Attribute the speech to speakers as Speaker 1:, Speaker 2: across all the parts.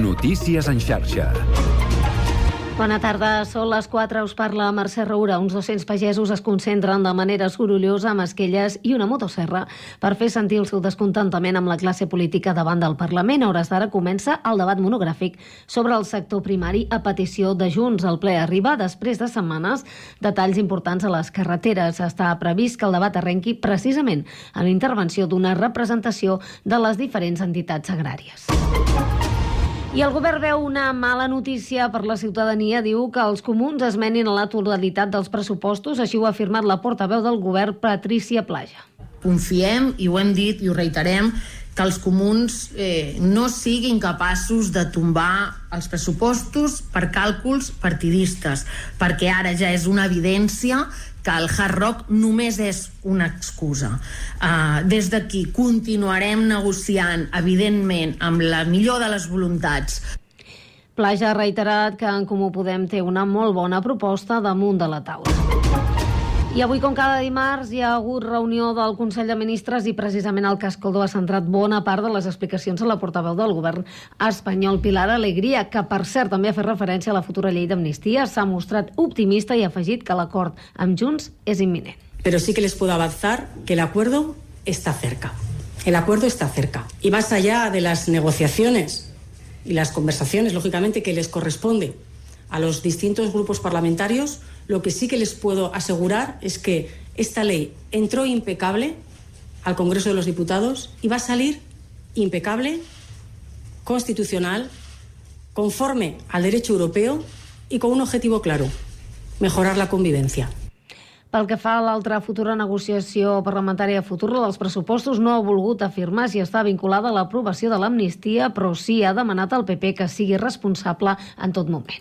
Speaker 1: Notícies en xarxa.
Speaker 2: Bona tarda, són les 4, us parla Mercè Roura. Uns 200 pagesos es concentren de manera sorollosa amb esquelles i una motosserra per fer sentir el seu descontentament amb la classe política davant del Parlament. A hores d'ara comença el debat monogràfic sobre el sector primari a petició de Junts. El ple arriba després de setmanes de talls importants a les carreteres. Està previst que el debat arrenqui precisament a la intervenció d'una representació de les diferents entitats agràries. I el govern veu una mala notícia per la ciutadania. Diu que els comuns esmenin la totalitat dels pressupostos. Així ho ha afirmat la portaveu del govern, Patricia Plaja.
Speaker 3: Confiem, i ho hem dit i ho reiterem, que els comuns eh, no siguin capaços de tombar els pressupostos per càlculs partidistes, perquè ara ja és una evidència que el hard rock només és una excusa. Uh, des d'aquí continuarem negociant, evidentment, amb la millor de les voluntats.
Speaker 2: Plaja ha reiterat que en Comú Podem té una molt bona proposta damunt de la taula. I avui, com cada dimarts, hi ha hagut reunió del Consell de Ministres i precisament el Cascoldó ha centrat bona part de les explicacions a la portaveu del govern espanyol, Pilar Alegria, que per cert també ha fet referència a la futura llei d'amnistia, s'ha mostrat optimista i ha afegit que l'acord amb Junts és imminent.
Speaker 4: Pero sí que les puedo avanzar que el acuerdo está cerca. El acuerdo está cerca. Y más allá de las negociaciones y las conversaciones, lógicamente, que les corresponde a los distintos grupos parlamentarios, lo que sí que les puedo asegurar es que esta ley entró impecable al Congreso de los Diputados y va a salir impecable, constitucional, conforme al derecho europeo y con un objetivo claro, mejorar la convivencia.
Speaker 2: Pel que fa a l'altra futura negociació parlamentària futura dels pressupostos, no ha volgut afirmar si està vinculada a l'aprovació de l'amnistia, però sí ha demanat al PP que sigui responsable en tot moment.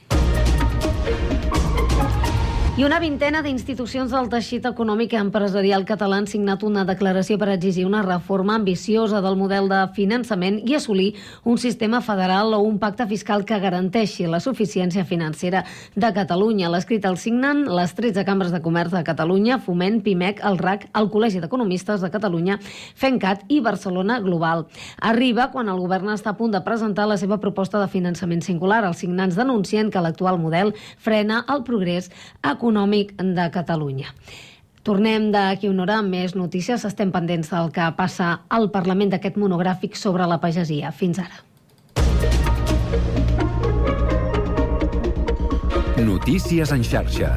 Speaker 2: I una vintena d'institucions del teixit econòmic i empresarial català han signat una declaració per exigir una reforma ambiciosa del model de finançament i assolir un sistema federal o un pacte fiscal que garanteixi la suficiència financera de Catalunya. L'escrit el signen les 13 cambres de comerç de Catalunya, Foment, PIMEC, el RAC, el Col·legi d'Economistes de Catalunya, FENCAT i Barcelona Global. Arriba quan el govern està a punt de presentar la seva proposta de finançament singular. Els signants denuncien que l'actual model frena el progrés econòmic econòmic de Catalunya. Tornem d'aquí una hora amb més notícies. Estem pendents del que passa al Parlament d'aquest monogràfic sobre la pagesia. Fins ara.
Speaker 1: Notícies en xarxa.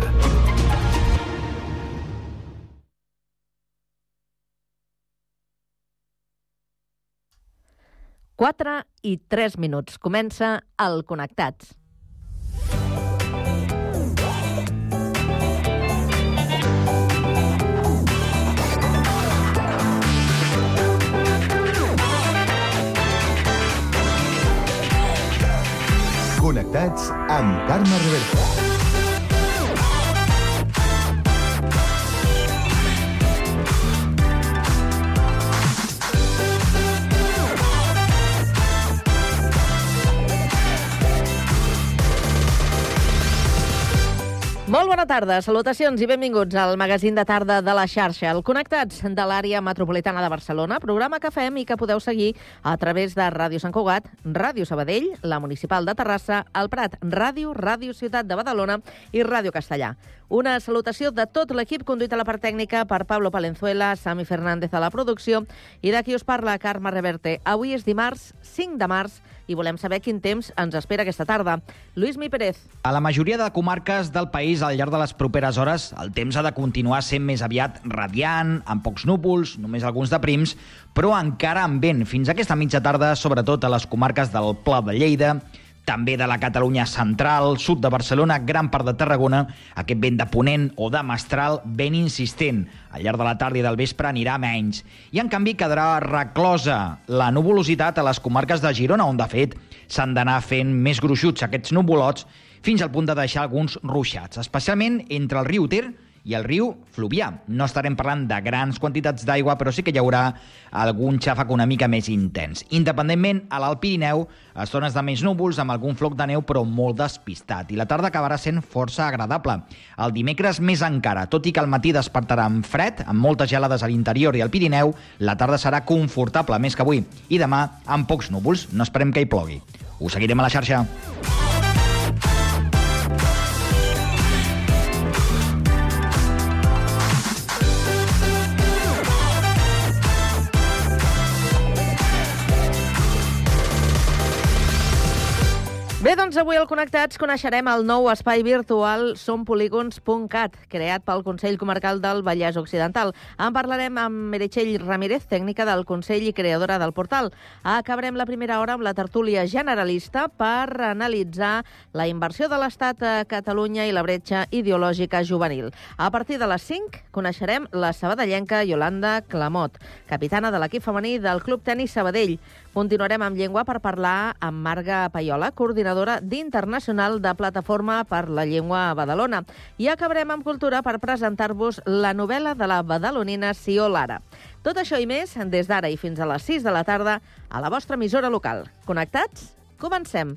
Speaker 5: Quatre i tres minuts. Comença el Connectats.
Speaker 6: Connectats amb Carme Reversa.
Speaker 5: Molt bona tarda, salutacions i benvinguts al magazín de tarda de la xarxa, el Connectats de l'àrea metropolitana de Barcelona, programa que fem i que podeu seguir a través de Ràdio Sant Cugat, Ràdio Sabadell, la Municipal de Terrassa, el Prat Ràdio, Ràdio Ciutat de Badalona i Ràdio Castellà. Una salutació de tot l'equip conduït a la part tècnica per Pablo Palenzuela, Sami Fernández a la producció i de qui us parla, Carme Reverte. Avui és dimarts 5 de març i volem saber quin temps ens espera aquesta tarda. Lluís Mi Pérez.
Speaker 7: A la majoria de comarques del país, al llarg de les properes hores, el temps ha de continuar sent més aviat radiant, amb pocs núvols, només alguns de prims, però encara amb vent. Fins aquesta mitja tarda, sobretot a les comarques del Pla de Lleida, també de la Catalunya central, sud de Barcelona, gran part de Tarragona, aquest vent de ponent o de mestral ben insistent. Al llarg de la tarda i del vespre anirà menys. I, en canvi, quedarà reclosa la nuvolositat a les comarques de Girona, on, de fet, s'han d'anar fent més gruixuts aquests nuvolots fins al punt de deixar alguns ruixats, especialment entre el riu Ter i el riu Fluvià. No estarem parlant de grans quantitats d'aigua, però sí que hi haurà algun xàfec una mica més intens. Independentment, a l'Alt Pirineu, estones de més núvols amb algun floc de neu, però molt despistat. I la tarda acabarà sent força agradable. El dimecres més encara, tot i que al matí despertarà amb fred, amb moltes gelades a l'interior i al Pirineu, la tarda serà confortable, més que avui. I demà, amb pocs núvols, no esperem que hi plogui. Us seguirem a la xarxa.
Speaker 5: Bé, doncs avui al Connectats coneixerem el nou espai virtual sompolígons.cat, creat pel Consell Comarcal del Vallès Occidental. En parlarem amb Meritxell Ramírez, tècnica del Consell i creadora del portal. Acabarem la primera hora amb la tertúlia generalista per analitzar la inversió de l'Estat a Catalunya i la bretxa ideològica juvenil. A partir de les 5 coneixerem la sabadellenca Yolanda Clamot, capitana de l'equip femení del Club Tenis Sabadell. Continuarem amb llengua per parlar amb Marga Paiola, coordinadora d'Internacional de Plataforma per la Llengua a Badalona. I acabarem amb cultura per presentar-vos la novel·la de la badalonina Sió Lara. Tot això i més des d'ara i fins a les 6 de la tarda a la vostra emissora local. Connectats? Comencem.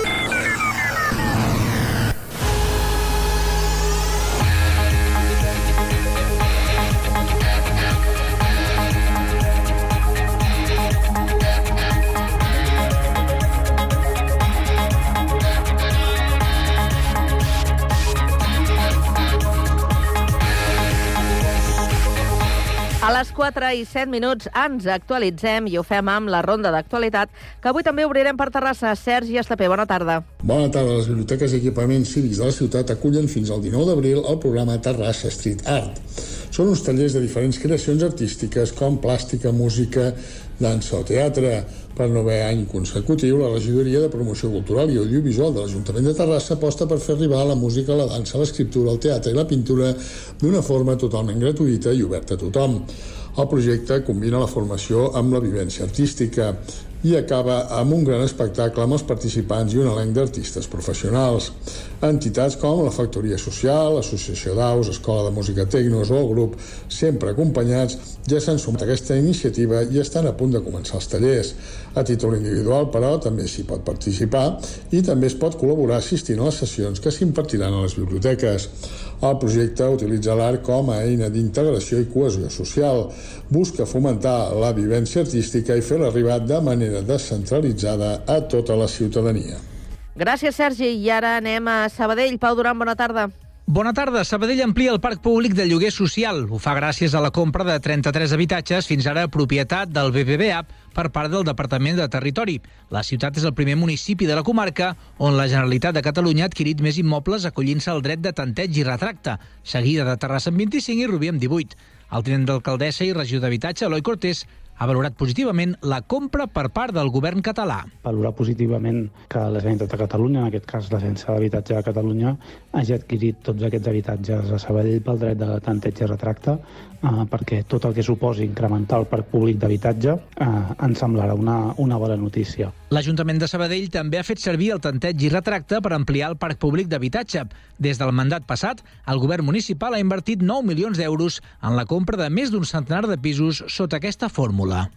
Speaker 5: 4 i 7 minuts ens actualitzem i ho fem amb la ronda d'actualitat, que avui també obrirem per Terrassa. Sergi Estapé, bona tarda.
Speaker 8: Bona tarda. Les biblioteques i equipaments cívics de la ciutat acullen fins al 19 d'abril el programa Terrassa Street Art. Són uns tallers de diferents creacions artístiques com plàstica, música, dansa o teatre. Per novè any consecutiu, la Regidoria de Promoció Cultural i Audiovisual de l'Ajuntament de Terrassa aposta per fer arribar la música, la dansa, l'escriptura, el teatre i la pintura d'una forma totalment gratuïta i oberta a tothom. El projecte combina la formació amb la vivència artística i acaba amb un gran espectacle amb els participants i un elenc d'artistes professionals. Entitats com la Factoria Social, l'Associació d'Aus, Escola de Música Tecnos o el grup, sempre acompanyats, ja s'han sumat a aquesta iniciativa i estan a punt de començar els tallers. A títol individual, però, també s'hi pot participar i també es pot col·laborar assistint a les sessions que s'impartiran a les biblioteques. El projecte utilitza l'art com a eina d'integració i cohesió social. Busca fomentar la vivència artística i fer-la arribar de manera descentralitzada a tota la ciutadania.
Speaker 5: Gràcies, Sergi. I ara anem a Sabadell. Pau Duran, bona tarda.
Speaker 9: Bona tarda. Sabadell amplia el parc públic de lloguer social. Ho fa gràcies a la compra de 33 habitatges, fins ara propietat del BBVA, per part del Departament de Territori. La ciutat és el primer municipi de la comarca on la Generalitat de Catalunya ha adquirit més immobles acollint-se al dret de tanteig i retracte, seguida de Terrassa amb 25 i Rubí amb 18. El tinent d'alcaldessa i regió d'habitatge, Eloi Cortés, ha valorat positivament la compra per part del govern català.
Speaker 10: Valorar positivament que la Generalitat de Catalunya, en aquest cas l'Agència d'Habitatge de Catalunya, hagi adquirit tots aquests habitatges a Sabadell pel dret de tanteig i retracte, eh, perquè tot el que suposi incrementar el parc públic d'habitatge eh, ens semblarà una, una bona notícia.
Speaker 9: L'Ajuntament de Sabadell també ha fet servir el tanteig i retracte per ampliar el parc públic d'habitatge. Des del mandat passat, el govern municipal ha invertit 9 milions d'euros en la compra de més d'un centenar de pisos sota aquesta fórmula.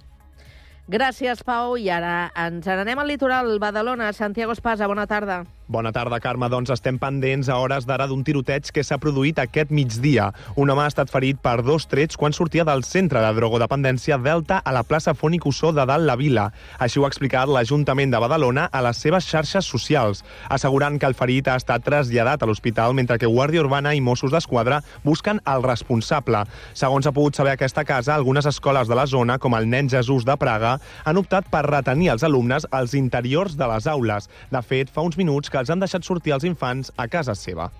Speaker 5: Gràcies, Pau. I ara ens n'anem al litoral. Badalona, Santiago Espasa, bona tarda.
Speaker 11: Bona tarda, Carme. Doncs estem pendents a hores d'ara d'un tiroteig que s'ha produït aquest migdia. Un home ha estat ferit per dos trets quan sortia del centre de drogodependència Delta a la plaça Ossó de Dalt la Vila. Així ho ha explicat l'Ajuntament de Badalona a les seves xarxes socials, assegurant que el ferit ha estat traslladat a l'hospital mentre que Guàrdia Urbana i Mossos d'Esquadra busquen el responsable. Segons ha pogut saber aquesta casa, algunes escoles de la zona, com el Nen Jesús de Praga, han optat per retenir els alumnes als interiors de les aules. De fet, fa uns minuts que els han deixat sortir els infants a casa seva.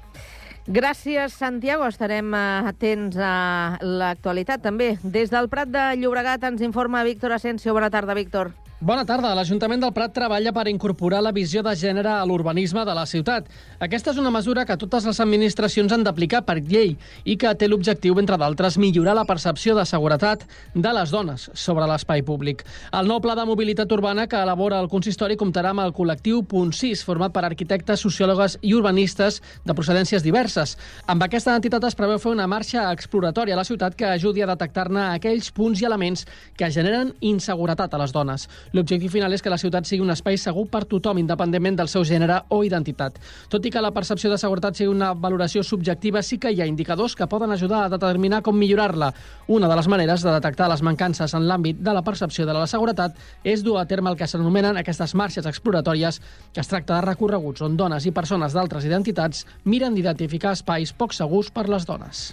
Speaker 5: Gràcies, Santiago. Estarem eh, atents a l'actualitat també. Des del Prat de Llobregat ens informa Víctor Asensio. Bona tarda, Víctor.
Speaker 12: Bona tarda. L'Ajuntament del Prat treballa per incorporar la visió de gènere a l'urbanisme de la ciutat. Aquesta és una mesura que totes les administracions han d'aplicar per llei i que té l'objectiu, entre d'altres, millorar la percepció de seguretat de les dones sobre l'espai públic. El nou pla de mobilitat urbana que elabora el consistori comptarà amb el col·lectiu Punt 6, format per arquitectes, sociòlogues i urbanistes de procedències diverses. Amb aquesta entitat es preveu fer una marxa exploratòria a la ciutat que ajudi a detectar-ne aquells punts i elements que generen inseguretat a les dones. L'objectiu final és que la ciutat sigui un espai segur per tothom, independentment del seu gènere o identitat. Tot i que la percepció de seguretat sigui una valoració subjectiva, sí que hi ha indicadors que poden ajudar a determinar com millorar-la. Una de les maneres de detectar les mancances en l'àmbit de la percepció de la seguretat és dur a terme el que s'anomenen aquestes marxes exploratòries, que es tracta de recorreguts on dones i persones d'altres identitats miren d'identificar espais poc segurs per les dones.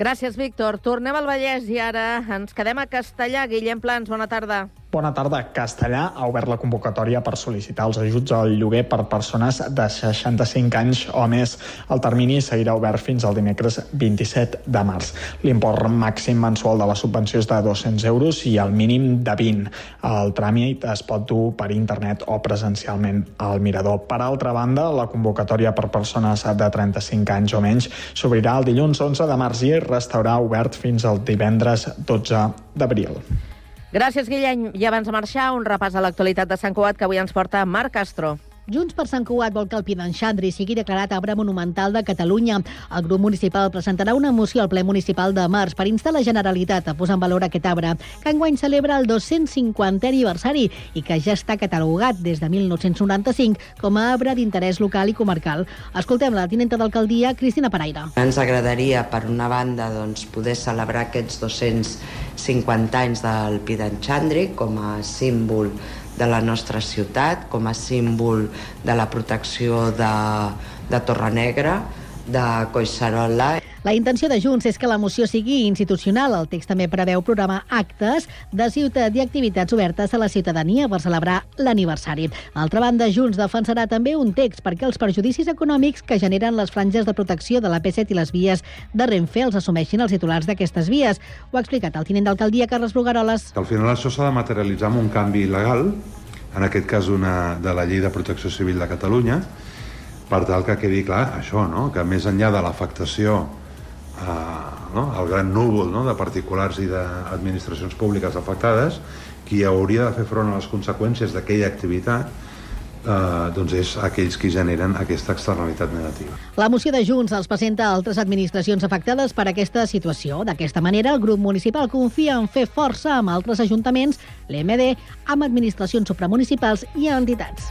Speaker 5: Gràcies, Víctor. Tornem al Vallès i ara ens quedem a Castellà. Guillem Plans, bona tarda.
Speaker 13: Bona tarda. Castellà ha obert la convocatòria per sol·licitar els ajuts al lloguer per persones de 65 anys o més. El termini seguirà obert fins al dimecres 27 de març. L'import màxim mensual de la subvenció és de 200 euros i el mínim de 20. El tràmit es pot dur per internet o presencialment al Mirador. Per altra banda, la convocatòria per persones de 35 anys o menys s'obrirà el dilluns 11 de març i restarà obert fins al divendres 12 d'abril.
Speaker 5: Gràcies, Guillem. I abans de marxar, un repàs a l'actualitat de Sant Cugat que avui ens porta Marc Castro.
Speaker 14: Junts per Sant Cugat vol que el Pidanxandri sigui declarat arbre monumental de Catalunya. El grup municipal presentarà una moció al ple municipal de març per instar la Generalitat a posar en valor aquest arbre, que enguany celebra el 250è aniversari i que ja està catalogat des de 1995 com a arbre d'interès local i comarcal. Escoltem la tinenta d'alcaldia, Cristina Paraire.
Speaker 15: Ens agradaria, per una banda, doncs, poder celebrar aquests 250 anys del Pidanxandri com a símbol de la nostra ciutat com a símbol de la protecció de, de Torre Negra, de Collserola.
Speaker 14: La intenció de Junts és que la moció sigui institucional. El text també preveu programar actes de ciutat i activitats obertes a la ciutadania per celebrar l'aniversari. D'altra banda, Junts defensarà també un text perquè els perjudicis econòmics que generen les franges de protecció de la P7 i les vies de Renfe els assumeixin els titulars d'aquestes vies. Ho ha explicat el tinent d'alcaldia, Carles Brugaroles.
Speaker 16: Al final això s'ha de materialitzar amb un canvi legal, en aquest cas una, de la llei de protecció civil de Catalunya, per tal que quedi clar això, no? que més enllà de l'afectació eh, no? el gran núvol no? de particulars i d'administracions públiques afectades, qui hauria de fer front a les conseqüències d'aquella activitat eh, doncs és aquells que generen aquesta externalitat negativa.
Speaker 14: La moció de Junts els presenta a altres administracions afectades per aquesta situació. D'aquesta manera, el grup municipal confia en fer força amb altres ajuntaments, l'EMD, amb administracions supramunicipals i entitats.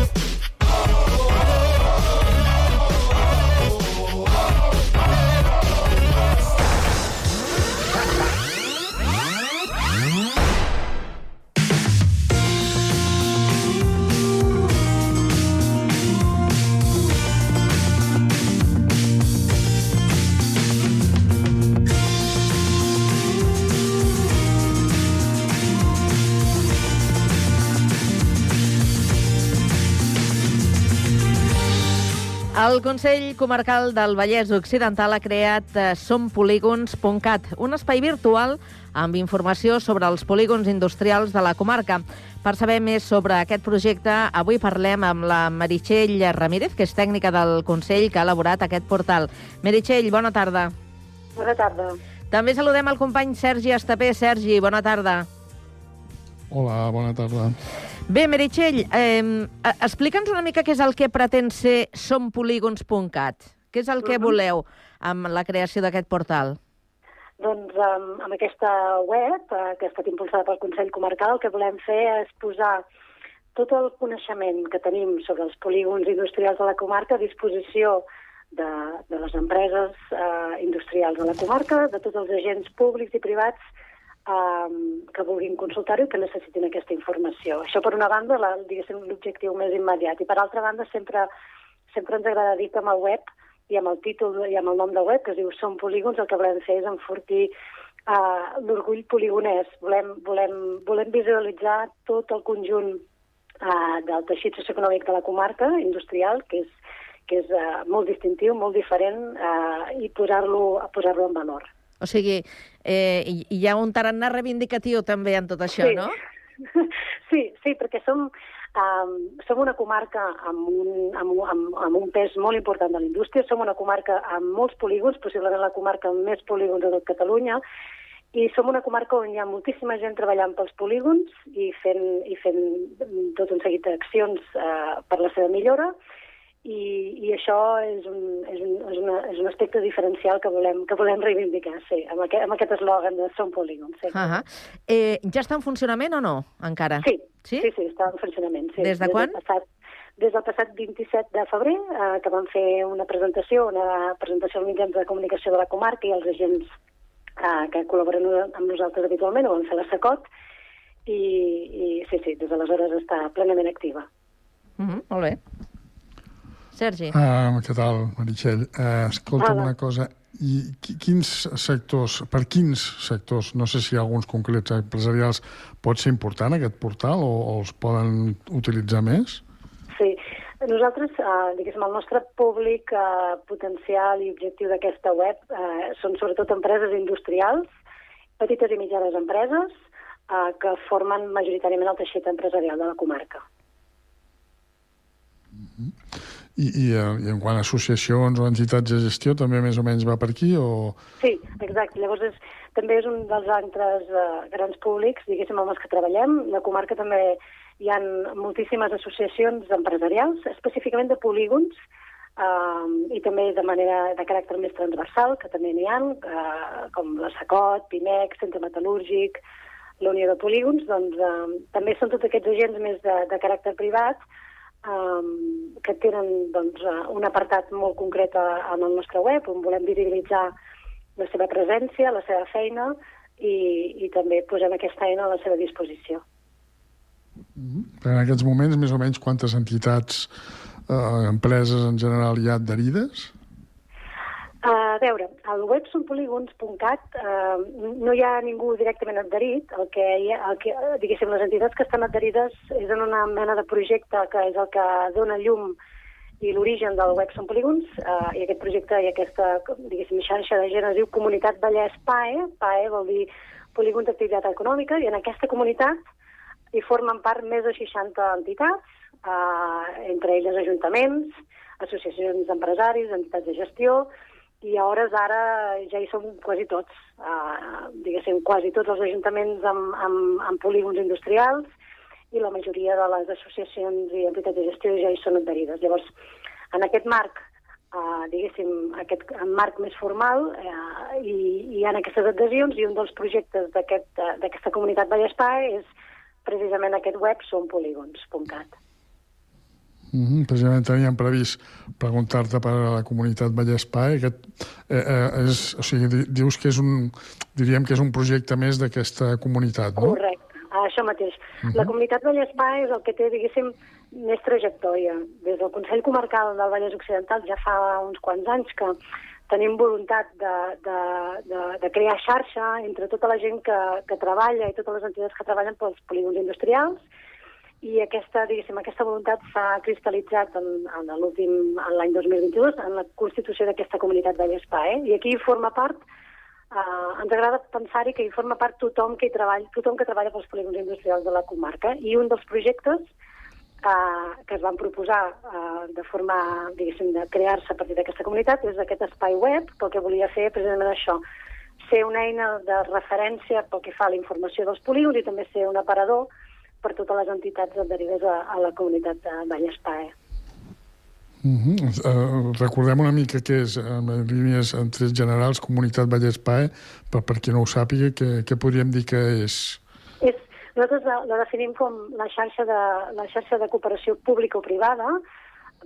Speaker 5: El Consell Comarcal del Vallès Occidental ha creat eh, sompolígons.cat, un espai virtual amb informació sobre els polígons industrials de la comarca. Per saber més sobre aquest projecte, avui parlem amb la Meritxell Ramírez, que és tècnica del Consell que ha elaborat aquest portal. Meritxell, bona tarda.
Speaker 17: Bona tarda.
Speaker 5: També saludem el company Sergi Estapé. Sergi, bona tarda.
Speaker 8: Hola, bona tarda.
Speaker 5: Bé, Meritxell, eh, explica'ns una mica què és el que pretén ser sompolígons.cat. Què és el que
Speaker 17: Mhm.
Speaker 5: voleu amb la creació d'aquest portal?
Speaker 17: Doncs amb, amb aquesta web, eh, que ha estat impulsada pel Consell Comarcal, el que volem fer és posar tot el coneixement que tenim sobre els polígons industrials de la comarca a disposició de, de les empreses eh, industrials de la comarca, de tots els agents públics i privats eh, que vulguin consultar-ho i que necessitin aquesta informació. Això, per una banda, la, diguéssim, l'objectiu més immediat. I, per altra banda, sempre, sempre ens agrada dir que amb el web i amb el títol i amb el nom de web, que es diu Som Polígons, el que volem fer és enfortir uh, l'orgull poligonès. Volem, volem, volem visualitzar tot el conjunt uh, del teixit socioeconòmic de la comarca industrial, que és, que és uh, molt distintiu, molt diferent, uh, i posar-lo posar, -lo, en valor.
Speaker 5: O sigui, eh, hi ha un tarannà reivindicatiu també en tot això,
Speaker 17: sí.
Speaker 5: no?
Speaker 17: Sí, sí, perquè som, um, som una comarca amb un, amb, amb, amb un pes molt important de la indústria, som una comarca amb molts polígons, possiblement la comarca amb més polígons de tot Catalunya, i som una comarca on hi ha moltíssima gent treballant pels polígons i fent, i fent tot un seguit d'accions uh, per la seva millora, i, i això és un, és, un, és, una, és un aspecte diferencial que volem, que volem reivindicar, sí, amb aquest, amb aquest eslògan de Som Polígons. Sí.
Speaker 5: Uh -huh. eh, ja està en funcionament o no, encara?
Speaker 17: Sí, sí, sí, sí està en funcionament. Sí.
Speaker 5: Des de quan?
Speaker 17: Des del passat, des del passat 27 de febrer, eh, que vam fer una presentació, una presentació als mitjans de comunicació de la comarca i els agents eh, que col·laboren amb nosaltres habitualment, ho vam fer la SACOT, i, i sí, sí, des d'aleshores està plenament activa.
Speaker 5: Uh -huh, molt bé. Sergi.
Speaker 8: Uh, què tal, Meritxell? Uh, escolta'm
Speaker 17: Hola.
Speaker 8: una cosa. I qui- quins sectors, per quins sectors, no sé si hi ha alguns concrets empresarials, pot ser important aquest portal o, o els poden utilitzar més?
Speaker 17: Sí, nosaltres, eh, diguéssim, el nostre públic eh, potencial i objectiu d'aquesta web eh, són sobretot empreses industrials, petites i mitjanes empreses, eh, que formen majoritàriament el teixit empresarial de la comarca.
Speaker 8: I, i, eh, I en quant a associacions o entitats de gestió també més o menys va per aquí o...
Speaker 17: Sí, exacte. Llavors és, també és un dels altres uh, grans públics, diguéssim, amb els que treballem. La comarca també hi ha moltíssimes associacions empresarials, específicament de polígons, uh, i també de manera de caràcter més transversal, que també n'hi ha, uh, com la SACOT, PIMEC, Centre Metal·lúrgic, la Unió de Polígons, doncs uh, també són tots aquests agents més de, de caràcter privat, um, que tenen doncs, eh, un apartat molt concret en el nostre web, on volem visibilitzar la seva presència, la seva feina, i, i també posem aquesta eina a la seva disposició.
Speaker 8: En aquests moments, més o menys, quantes entitats, eh, empreses en general hi ha adherides?
Speaker 17: A veure, al web sonpolígons.cat eh, no hi ha ningú directament adherit. El que, hi ha, el que, diguéssim, les entitats que estan adherides és en una mena de projecte que és el que dona llum i l'origen del web Són Polígons, eh, i aquest projecte i aquesta, diguéssim, xarxa de gent es diu Comunitat Vallès PAE, PAE vol dir Polígons d'Activitat Econòmica, i en aquesta comunitat hi formen part més de 60 entitats, eh, entre elles ajuntaments, associacions d'empresaris, entitats de gestió, i a hores d'ara ja hi som quasi tots, eh, diguéssim, quasi tots els ajuntaments amb, amb, amb polígons industrials i la majoria de les associacions i entitats de gestió ja hi són adherides. Llavors, en aquest marc, eh, diguéssim, aquest marc més formal, eh, hi, hi ha aquestes adhesions i un dels projectes eh, d'aquesta comunitat Vallespà és precisament aquest web sonpolígons.cat.
Speaker 8: Mm -hmm. Precisament teníem previst preguntar-te per a la comunitat Vallespà. Aquest, eh, eh, és, o sigui, di- dius que és un, diríem que és un projecte més d'aquesta comunitat, no?
Speaker 17: Correcte, això mateix. Uh -huh. La comunitat Vallespà és el que té, diguéssim, més trajectòria. Des del Consell Comarcal del Vallès Occidental ja fa uns quants anys que tenim voluntat de, de, de, de crear xarxa entre tota la gent que, que treballa i totes les entitats que treballen pels polígons industrials i aquesta, diguéssim, aquesta voluntat s'ha cristal·litzat en, en l'últim, en l'any 2022, en la constitució d'aquesta comunitat Vallespà, eh? I aquí forma part Uh, ens agrada pensar-hi que hi forma part tothom que hi treballa, tothom que treballa pels polígons industrials de la comarca i un dels projectes uh, que es van proposar uh, de forma, diguéssim, de crear-se a partir d'aquesta comunitat és aquest espai web, que el que volia fer precisament això, ser una eina de referència pel que fa a la informació dels polígons i també ser un aparador per totes les entitats adherides a, a la comunitat de Vallespà. Eh?
Speaker 8: Uh -huh. uh, recordem una mica què és, en línies en generals, Comunitat Vallès PAE, per, per qui no ho sàpiga, què, què podríem dir que és?
Speaker 17: És, nosaltres la, la definim com la xarxa de, la xarxa de cooperació pública o privada,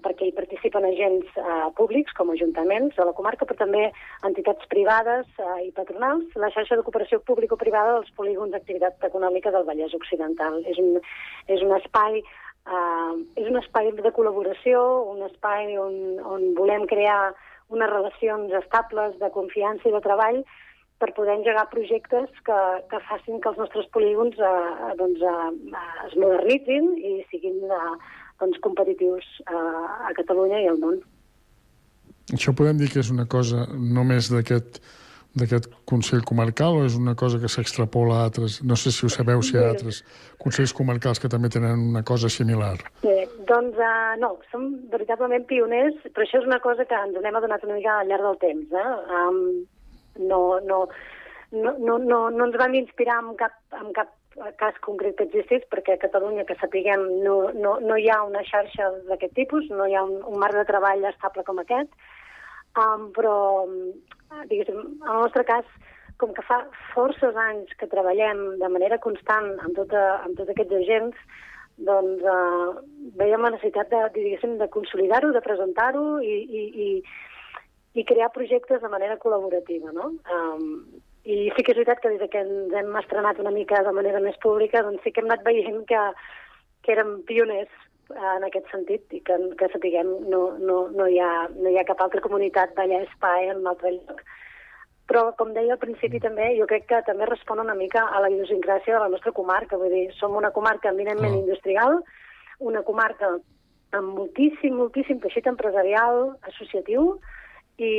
Speaker 17: perquè hi participen agents eh, públics com ajuntaments de la comarca, però també entitats privades eh, i patronals, la xarxa de cooperació pública o privada dels polígons d'activitat econòmica del Vallès Occidental. És un, és un espai Uh, és un espai de col·laboració, un espai on, on volem crear unes relacions estables de confiança i de treball per poder engegar projectes que, que facin que els nostres polígons uh, doncs, uh, es modernitzin i siguin uh, doncs, competitius uh, a Catalunya i al món.
Speaker 8: Això podem dir que és una cosa només d'aquest d'aquest Consell Comarcal o és una cosa que s'extrapola a altres? No sé si ho sabeu, si hi ha altres Consells Comarcals que també tenen una cosa similar.
Speaker 17: Bé, doncs uh, no, som veritablement pioners, però això és una cosa que ens n'hem adonat una mica al llarg del temps. Eh? Um, no, no, no, no, no, no ens vam inspirar en cap, en cap cas concret que existís, perquè a Catalunya, que sapiguem, no, no, no hi ha una xarxa d'aquest tipus, no hi ha un, un marc de treball estable com aquest, um, però diguéssim, en el nostre cas, com que fa forces anys que treballem de manera constant amb, tota, amb tots aquests agents, doncs eh, veiem la necessitat de, diguéssim, de consolidar-ho, de presentar-ho i, i, i, i crear projectes de manera col·laborativa, no? Um, I sí que és veritat que des que ens hem estrenat una mica de manera més pública, doncs sí que hem anat veient que, que érem pioners en aquest sentit i que, que sapiguem no, no, no, hi ha, no hi ha cap altra comunitat d'allà Espai en un altre lloc. Però, com deia al principi també, jo crec que també respon una mica a la idiosincràsia de la nostra comarca. Vull dir, som una comarca eminentment oh. industrial, una comarca amb moltíssim, moltíssim teixit empresarial, associatiu, i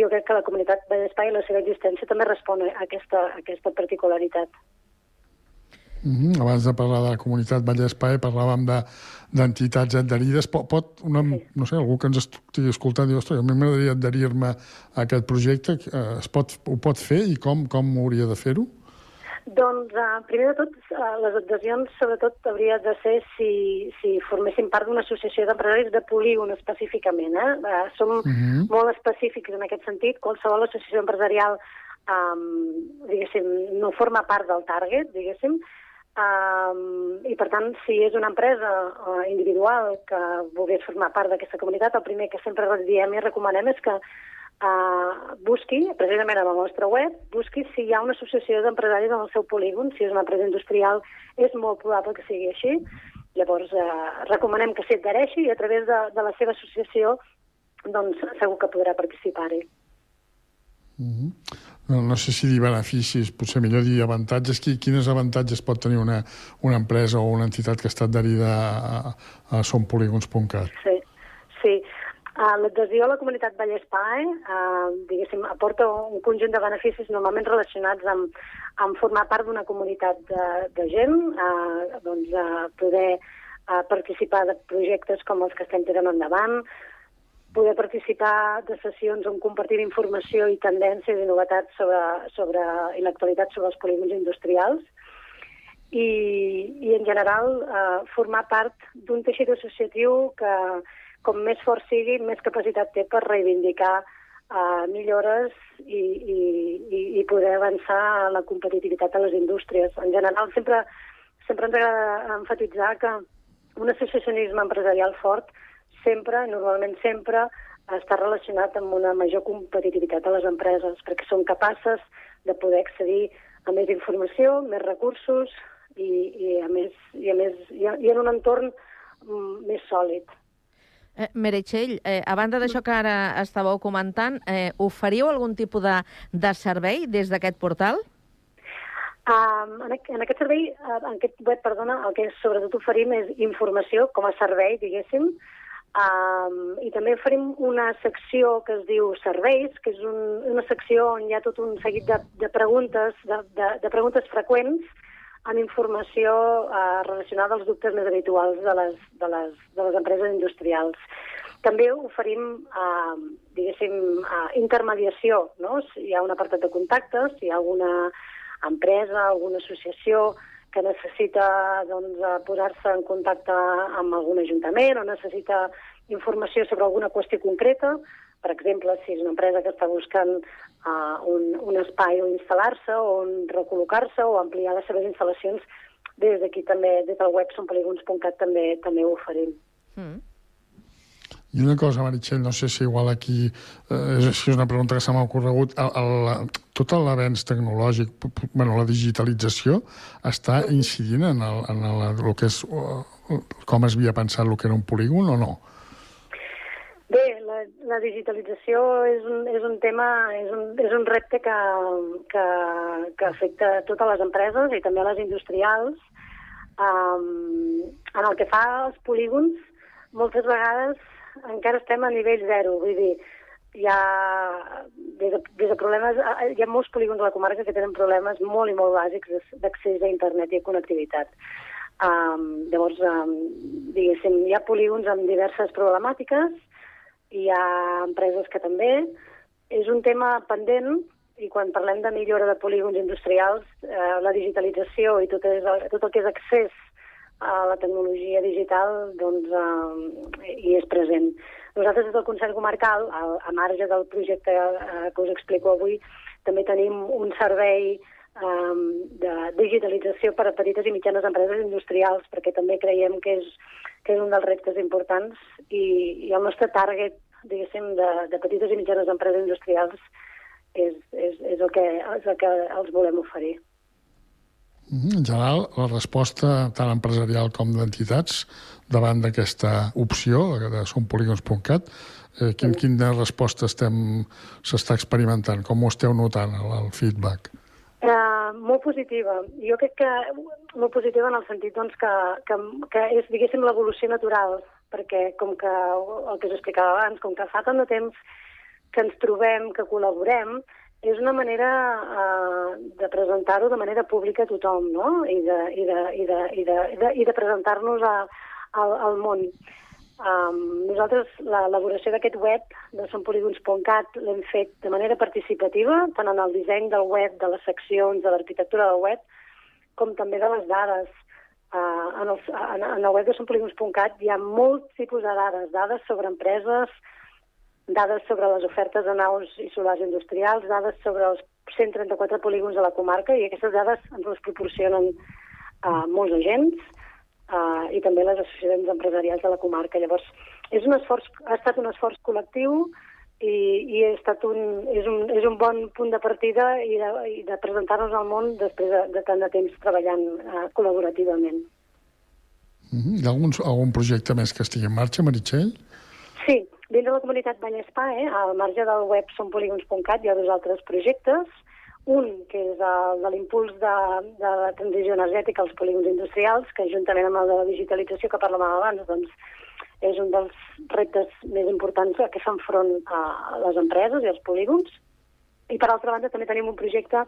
Speaker 17: jo crec que la comunitat de l'Espai i la seva existència també respon a aquesta, a aquesta particularitat.
Speaker 8: Mm -hmm. Abans de parlar de la comunitat Vallespai parlàvem d'entitats de, adherides. Pot, pot una, sí. no sé, algú que ens estigui escoltant diu, ostres, a mi m'agradaria adherir-me a aquest projecte. Eh, es pot, ho pot fer i com, com hauria de fer-ho?
Speaker 17: Doncs, uh, primer de tot, uh, les adhesions, sobretot, hauria de ser si, si formessin part d'una associació d'empresaris de polígon específicament. Eh? Uh, som uh -huh. molt específics en aquest sentit. Qualsevol associació empresarial um, diguéssim, no forma part del target, diguéssim, Um, I, per tant, si és una empresa uh, individual que volgués formar part d'aquesta comunitat, el primer que sempre diem i recomanem és que uh, busqui, precisament a la nostra web, busqui si hi ha una associació d'empresaris en el seu polígon, si és una empresa industrial, és molt probable que sigui així. Llavors, uh, recomanem que s'hi adhereixi i a través de, de la seva associació doncs, segur que podrà participar-hi.
Speaker 8: Mm -hmm no, no sé si dir beneficis, potser millor dir avantatges. Quines avantatges pot tenir una, una empresa o una entitat que està adherida a, a sompolígons.cat?
Speaker 17: Sí, sí. Uh, L'adhesió a la comunitat Vallespai, uh, diguéssim, aporta un conjunt de beneficis normalment relacionats amb, amb formar part d'una comunitat de, de gent, uh, doncs, uh, poder uh, participar de projectes com els que estem tirant endavant, poder participar de sessions on compartir informació i tendències i novetats sobre, sobre, i l'actualitat sobre els polígons industrials i, i en general eh, formar part d'un teixit associatiu que com més fort sigui, més capacitat té per reivindicar eh, millores i, i, i, i poder avançar a la competitivitat de les indústries. En general, sempre, sempre ens agrada enfatitzar que un associacionisme empresarial fort sempre, normalment sempre, està relacionat amb una major competitivitat de les empreses, perquè són capaces de poder accedir a més informació, més recursos i, i a més, i, a més, i, en un entorn mm, més sòlid.
Speaker 5: Eh, Meritxell, eh, a banda d'això que ara estàveu comentant, eh, oferiu algun tipus de, de servei des d'aquest portal?
Speaker 17: Um, en, aquest servei, uh, en aquest web, perdona, el que sobretot oferim és informació com a servei, diguéssim, Um, I també farem una secció que es diu Serveis, que és un, una secció on hi ha tot un seguit de, de preguntes, de, de, de preguntes freqüents amb informació uh, relacionada als dubtes més habituals de les, de les, de les empreses industrials. També oferim, uh, diguéssim, uh, intermediació, no? Si hi ha un apartat de contactes, si hi ha alguna empresa, alguna associació que necessita doncs, posar-se en contacte amb algun ajuntament o necessita informació sobre alguna qüestió concreta, per exemple, si és una empresa que està buscant uh, un, un espai on instal·lar-se, o on recol·locar-se, o ampliar les seves instal·lacions, des d'aquí també, des del web sonpoligons.cat també, també ho oferim. Mm.
Speaker 8: I una cosa, Meritxell, no sé si igual aquí, eh, és, és una pregunta que se m'ha ocorregut, el, el, tot l'avenç tecnològic, bueno, la digitalització, està incidint en, el, en el, el que és, com es havia pensat el que era un polígon o no?
Speaker 17: Bé, la, digitalització és un, és un tema, és un, és un repte que, que, que afecta totes les empreses i també les industrials. Um, en el que fa als polígons, moltes vegades encara estem a nivell zero, vull dir, hi ha, des de, des de problemes, hi ha molts polígons a la comarca que tenen problemes molt i molt bàsics d'accés a internet i a connectivitat. Um, llavors, um, diguéssim, hi ha polígons amb diverses problemàtiques, hi ha empreses que també. És un tema pendent i quan parlem de millora de polígons industrials, eh, la digitalització i tot, és, tot el que és accés a la tecnologia digital doncs, eh, hi és present. Nosaltres des del Consell Comarcal, a, a marge del projecte eh, que us explico avui, també tenim un servei eh, de digitalització per a petites i mitjanes empreses industrials, perquè també creiem que és, que és un dels reptes importants i, i el nostre target, diguéssim, de, de petites i mitjanes empreses industrials és, és, és, el que, és el que els volem oferir.
Speaker 8: Mhm, en general, la resposta tant empresarial com d'entitats davant d'aquesta opció de sompolígons.cat, eh, quin, quina resposta s'està experimentant? Com ho esteu notant, el, el feedback?
Speaker 17: Uh, molt positiva. Jo crec que molt positiva en el sentit doncs, que, que, que és, diguéssim, l'evolució natural, perquè com que el que us explicava abans, com que fa tant de temps que ens trobem, que col·laborem, és una manera uh, de presentar-ho de manera pública a tothom, no? I de, i de, i de, i de, i de, i de presentar-nos al, al món. Um, nosaltres l'elaboració d'aquest web de sonpoligons.cat l'hem fet de manera participativa, tant en el disseny del web, de les seccions, de l'arquitectura del web, com també de les dades. Uh, en, els, en, en el web de sonpoligons.cat hi ha molts tipus de dades, dades sobre empreses, dades sobre les ofertes de naus i solars industrials, dades sobre els 134 polígons de la comarca, i aquestes dades ens les proporcionen uh, molts agents uh, i també les associacions empresarials de la comarca. Llavors, és un esforç, ha estat un esforç col·lectiu i, i ha estat un, és, un, és un bon punt de partida i de, i de presentar-nos al món després de, de tant de temps treballant uh, col·laborativament.
Speaker 8: Mm -hmm. Hi ha algun, algun projecte més que estigui en marxa, Meritxell?
Speaker 17: Sí, Dins de la comunitat Vallespà, eh, al marge del web sonpoligons.cat, hi ha dos altres projectes. Un, que és el de l'impuls de, de la transició energètica als polígons industrials, que juntament amb el de la digitalització que parlàvem abans, doncs, és un dels reptes més importants a què fan front a les empreses i als polígons. I per altra banda també tenim un projecte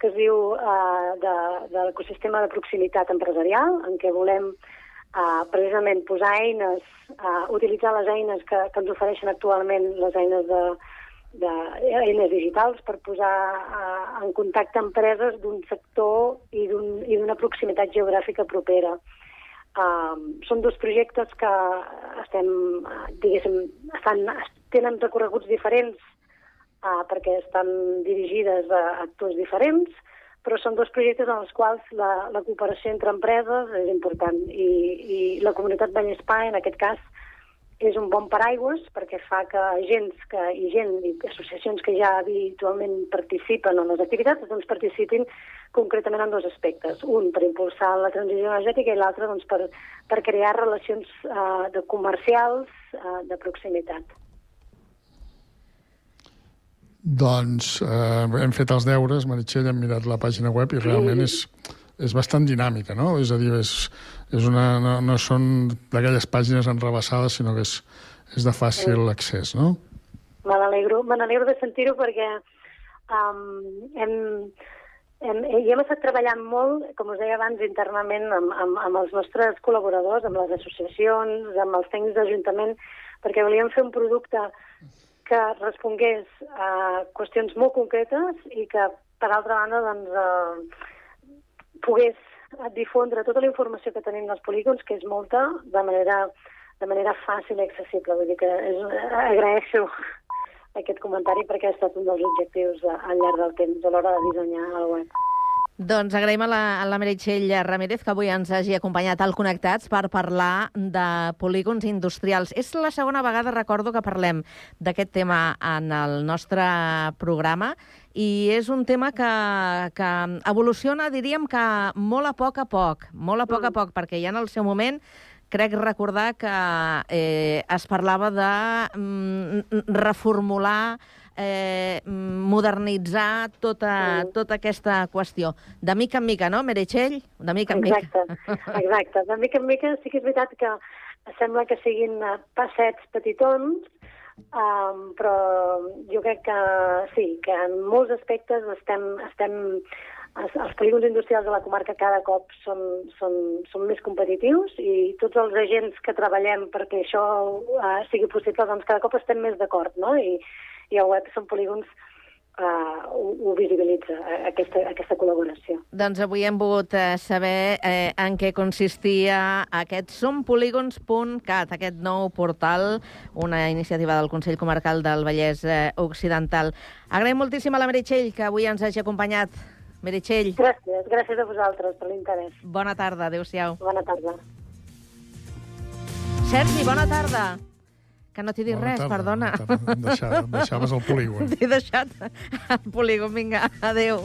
Speaker 17: que es diu eh, de, de l'ecosistema de proximitat empresarial, en què volem uh, precisament posar eines, uh, utilitzar les eines que, que ens ofereixen actualment les eines de, de eines digitals per posar en contacte empreses d'un sector i d'una un, proximitat geogràfica propera. Uh, són dos projectes que estem, diguéssim, estan, tenen recorreguts diferents uh, perquè estan dirigides a actors diferents, però són dos projectes en els quals la, la cooperació entre empreses és important i, i la comunitat Vallespà, en aquest cas, és un bon paraigües perquè fa que agents que, i gent i associacions que ja habitualment participen en les activitats doncs participin concretament en dos aspectes. Un, per impulsar la transició energètica i l'altre doncs, per, per crear relacions uh, de comercials uh, de proximitat.
Speaker 8: Doncs eh, hem fet els deures, Meritxell, hem mirat la pàgina web i realment és, és bastant dinàmica, no? És a dir, és, és una, no, no són d'aquelles pàgines enrebaçades, sinó que és, és de fàcil sí. accés, no?
Speaker 17: Me n'alegro, me n'alegro de sentir-ho perquè um, hem, hem, hi hem estat treballant molt, com us deia abans, internament amb, amb, amb els nostres col·laboradors, amb les associacions, amb els tècnics d'Ajuntament, perquè volíem fer un producte que respongués a qüestions molt concretes i que, per altra banda, doncs, eh, pogués difondre tota la informació que tenim dels polígons, que és molta, de manera de manera fàcil i accessible. Vull dir que és, agraeixo aquest comentari perquè ha estat un dels objectius a, al llarg del temps a l'hora de dissenyar el web.
Speaker 5: Doncs agraïm a la, a la Meritxell Ramírez que avui ens hagi acompanyat al Connectats per parlar de polígons industrials. És la segona vegada, recordo, que parlem d'aquest tema en el nostre programa i és un tema que, que evoluciona, diríem que molt a poc a poc, molt a poc a poc, perquè ja en el seu moment crec recordar que eh, es parlava de mm, reformular eh, modernitzar tota,
Speaker 17: Mm.
Speaker 5: tota aquesta qüestió. De mica en mica, no, Meritxell? De mica en mica.
Speaker 17: Exacte, exacte. De mica en mica sí que és veritat que sembla que siguin eh, passets petitons, um, però jo crec que sí, que en molts aspectes estem, estem els, els polígons industrials de la comarca cada cop són, són, són més competitius i tots els agents que treballem perquè això uh, sigui possible, doncs cada cop estem més d'acord, no? I, i el web són polígons uh, ho, ho visibilitza, eh, aquesta, aquesta col·laboració.
Speaker 5: Doncs avui hem volgut eh, saber eh, en què consistia aquest sompolígons.cat, aquest nou portal, una iniciativa del Consell Comarcal del Vallès Occidental. Agraïm moltíssim a la Meritxell que avui ens hagi acompanyat. Meritxell.
Speaker 17: Gràcies, gràcies a vosaltres per l'interès.
Speaker 5: Bona tarda, adéu-siau.
Speaker 17: Bona tarda.
Speaker 5: Sergi, bona tarda. Que no t'he dit
Speaker 8: Bona
Speaker 5: res,
Speaker 8: tarda,
Speaker 5: perdona.
Speaker 8: bona tarda. Em deixava- em deixaves al polígon.
Speaker 5: T'he deixat al polígon, vinga, adéu.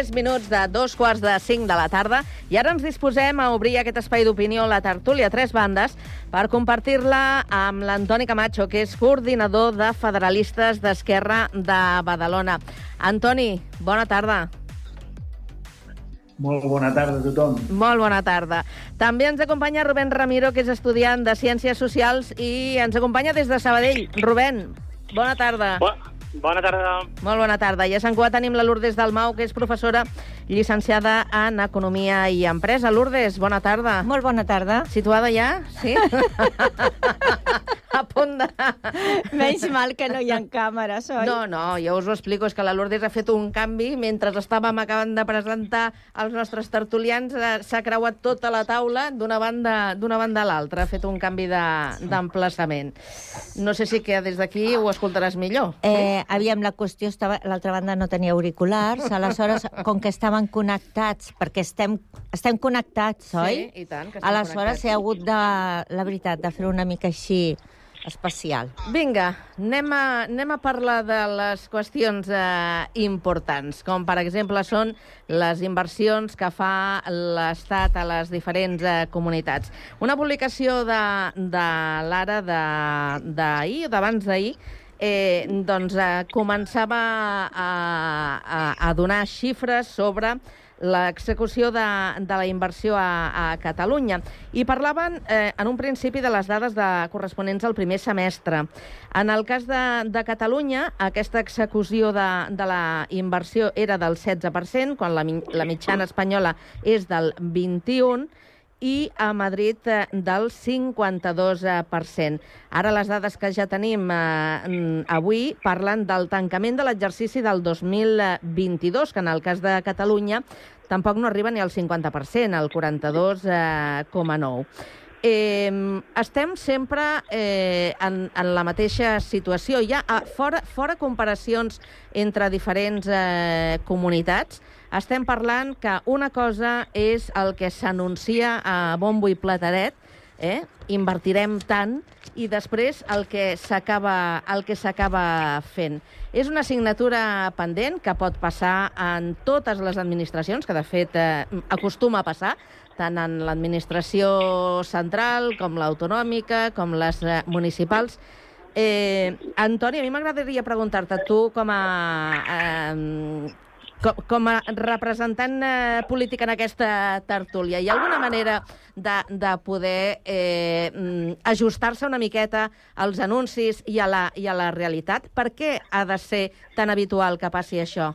Speaker 5: 3 minuts de dos quarts de 5 de la tarda i ara ens disposem a obrir aquest espai d'opinió, la tertúlia Tres Bandes, per compartir-la amb l'Antoni Camacho, que és coordinador de Federalistes d'Esquerra de Badalona. Antoni, bona tarda.
Speaker 18: Molt bona tarda a tothom.
Speaker 5: Molt bona tarda. També ens acompanya Rubén Ramiro, que és estudiant de Ciències Socials i ens acompanya des de Sabadell. Rubén, bona tarda.
Speaker 19: Bona tarda.
Speaker 5: Molt bona tarda. I a Sant Cugat tenim la Lourdes Dalmau, que és professora llicenciada en Economia i Empresa. Lourdes, bona tarda.
Speaker 20: Molt bona tarda.
Speaker 5: Situada ja? Sí? a punt de...
Speaker 20: Menys mal que no hi ha càmeres, oi?
Speaker 5: No, no, jo us ho explico. És que la Lourdes ha fet un canvi. Mentre estàvem acabant de presentar els nostres tertulians, eh, s'ha creuat tota la taula d'una banda, d'una banda a l'altra. Ha fet un canvi de- d'emplaçament. No sé si que des d'aquí ho escoltaràs millor.
Speaker 20: Eh, aviam, la qüestió estava... L'altra banda no tenia auriculars, aleshores, com que estaven connectats, perquè estem, estem connectats, oi?
Speaker 5: Sí, i tant, que estem
Speaker 20: Aleshores,
Speaker 5: connectats.
Speaker 20: he hagut de, la veritat, de fer una mica així especial.
Speaker 5: Vinga, anem a, anem a parlar de les qüestions eh, importants, com per exemple són les inversions que fa l'Estat a les diferents eh, comunitats. Una publicació de, de l'ara d'ahir, d'abans d'ahir, eh, doncs, eh, començava a, a, a donar xifres sobre l'execució de, de la inversió a, a Catalunya. I parlaven eh, en un principi de les dades de, corresponents al primer semestre. En el cas de, de Catalunya, aquesta execució de, de la inversió era del 16%, quan la, la mitjana espanyola és del 21%, i a Madrid eh, del 52%. Ara les dades que ja tenim eh, avui parlen del tancament de l'exercici del 2022, que en el cas de Catalunya tampoc no arriba ni al 50%, al 42,9%. Eh, estem sempre eh, en, en la mateixa situació. Hi ha, fora, fora comparacions entre diferents eh, comunitats, estem parlant que una cosa és el que s'anuncia a bombo i plataret, eh? invertirem tant, i després el que s'acaba el que s'acaba fent. És una assignatura pendent que pot passar en totes les administracions, que de fet eh, acostuma a passar, tant en l'administració central com l'autonòmica, com les eh, municipals. Eh, Antoni, a mi m'agradaria preguntar-te, tu com a... Eh, com, com a representant eh, polític en aquesta tertúlia, hi ha alguna manera de, de poder eh, mm, ajustar-se una miqueta als anuncis i a, la, i a la realitat? Per què ha de ser tan habitual que passi això?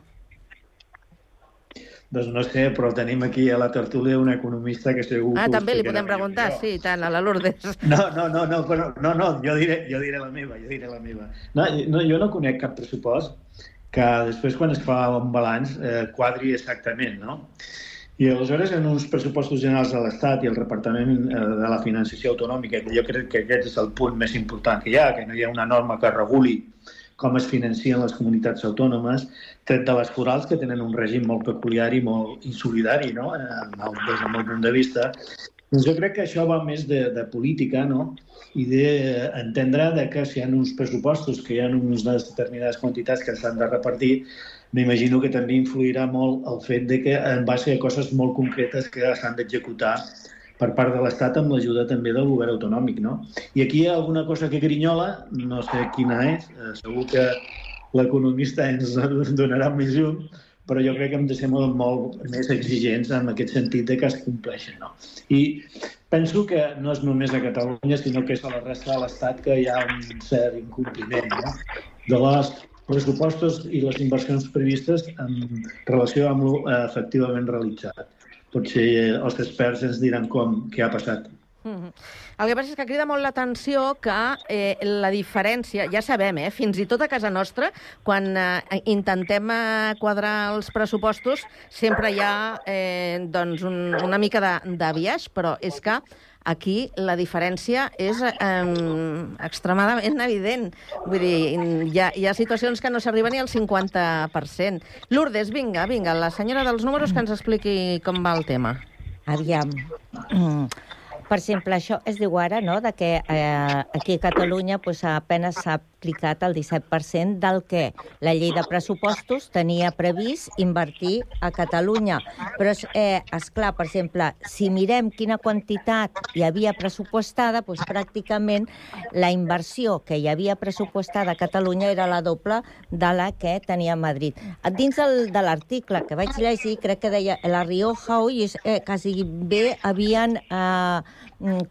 Speaker 21: Doncs no sé, però tenim aquí a la tertúlia un economista que segur...
Speaker 5: Ah, també li podem preguntar, sí, tant, a la Lourdes.
Speaker 21: No, no, no, no, però, no, no jo, diré, jo diré la meva, jo diré la meva. No, no, jo no conec cap pressupost que després, quan es fa un balanç, eh, quadri exactament, no? I aleshores, en uns pressupostos generals de l'Estat i el Departament eh, de la Financiació Autonòmica, que jo crec que aquest és el punt més important que hi ha, que no hi ha una norma que reguli com es financien les comunitats autònomes, tret de les forals, que tenen un règim molt peculiar i molt insolidari, no? Eh, des del meu punt de vista. Doncs jo crec que això va més de, de política, no? I d'entendre de que si hi ha uns pressupostos, que hi ha unes determinades quantitats que s'han de repartir, m'imagino que també influirà molt el fet de que en base a coses molt concretes que s'han d'executar per part de l'Estat amb l'ajuda també del govern autonòmic. No? I aquí hi ha alguna cosa que grinyola, no sé quina és, eh, segur que l'economista ens donarà més llum, però jo crec que hem de ser molt, molt més exigents en aquest sentit de que es compleixen. No? I penso que no és només a Catalunya, sinó que és a la resta de l'Estat que hi ha un cert incompliment no? de les pressupostos i les inversions previstes en relació amb lo efectivament realitzat potser els experts ens diran com, què ha passat.
Speaker 5: Mm. El que passa és que crida molt l'atenció que eh, la diferència, ja sabem, eh, fins i tot a casa nostra, quan eh, intentem eh, quadrar els pressupostos, sempre hi ha eh, doncs un, una mica de, de biaix, però és que Aquí la diferència és eh, extremadament evident. Vull dir, hi ha, hi ha situacions que no s'arriba ni al 50%. Lourdes, vinga, vinga, la senyora dels números que ens expliqui com va el tema.
Speaker 20: Aviam. Mm. Per exemple, això es diu ara, no?, de que eh, aquí a Catalunya pues, apenas s'ha aplicat el 17% del que la llei de pressupostos tenia previst invertir a Catalunya. Però, eh, és clar, per exemple, si mirem quina quantitat hi havia pressupostada, doncs pràcticament la inversió que hi havia pressupostada a Catalunya era la doble de la que tenia Madrid. Dins del, de l'article que vaig llegir, crec que deia La Rioja hoy és, eh, quasi bé havien eh,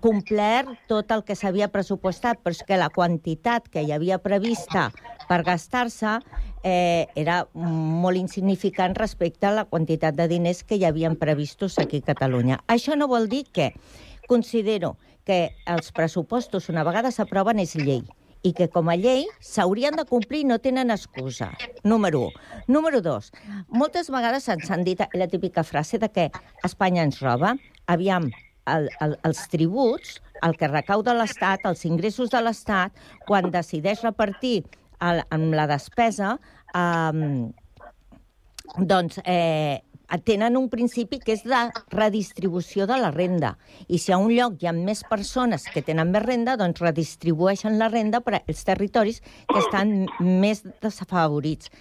Speaker 20: complert tot el que s'havia pressupostat, però és que la quantitat que hi havia prevista per gastar-se eh, era molt insignificant respecte a la quantitat de diners que hi havien previstos aquí a Catalunya. Això no vol dir que considero que els pressupostos, una vegada s'aproven, és llei i que com a llei s'haurien de complir i no tenen excusa. Número 1. Número 2. Moltes vegades ens han dit la típica frase de que Espanya ens roba. Aviam, el, el, els tributs, el que recauda l'Estat, els ingressos de l'Estat, quan decideix repartir el, amb la despesa, eh, doncs eh, tenen un principi que és de redistribució de la renda. I si a un lloc hi ha més persones que tenen més renda, doncs redistribueixen la renda per als territoris que estan més desafavorits.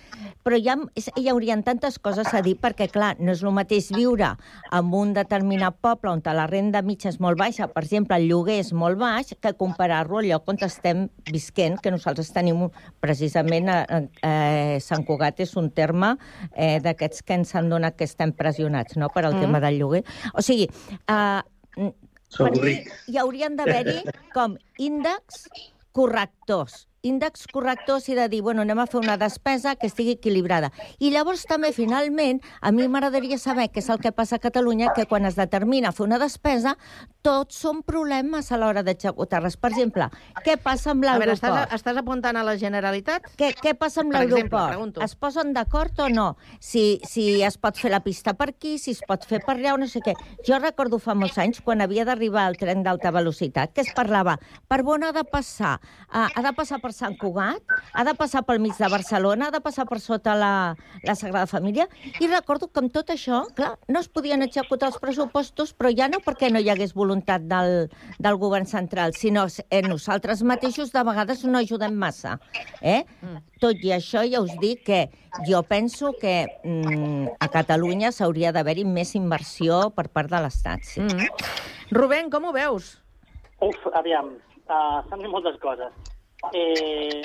Speaker 20: Però hi, ha, hi haurien tantes coses a dir perquè, clar, no és el mateix viure en un determinat poble on la renda mitja és molt baixa, per exemple, el lloguer és molt baix, que comparar-lo al lloc on estem visquent, que nosaltres tenim precisament a, a Sant Cugat és un terme eh, d'aquests que ens han donat que estem pressionats no, per al
Speaker 22: Mm.
Speaker 20: tema del lloguer. O sigui, eh, per mi hi haurien d'haver-hi com índexs correctors índexs correctors i de dir, bueno, anem a fer una despesa que estigui equilibrada. I llavors també, finalment, a mi m'agradaria saber què és el que passa a Catalunya, que quan es determina fer una despesa, tots són problemes a l'hora d'executar-les. Per exemple, què passa amb
Speaker 5: veure, estàs,
Speaker 20: l'aeroport?
Speaker 5: estàs apuntant a la Generalitat?
Speaker 20: Què, què passa amb l'aeroport? Es posen d'acord o no? Si, si es pot fer la pista per aquí, si es pot fer per allà o no sé què. Jo recordo fa molts anys, quan havia d'arribar el tren d'alta velocitat, que es parlava per on ha de passar? Uh, ha de passar per Sant Cugat? Ha de passar pel mig de Barcelona? Ha de passar per sota la, la Sagrada Família? I recordo que amb tot això, clar, no es podien executar els pressupostos, però ja no perquè no hi hagués voluntat del, del govern central, sinó eh, nosaltres mateixos de vegades no ajudem massa. Eh? Tot i això, ja us dic que jo penso que mm, a Catalunya s'hauria d'haver-hi més inversió per part de l'Estat. Sí.
Speaker 5: Mm. Rubén, com ho veus?
Speaker 23: Uf, aviam, uh, s'han dit moltes coses. Eh,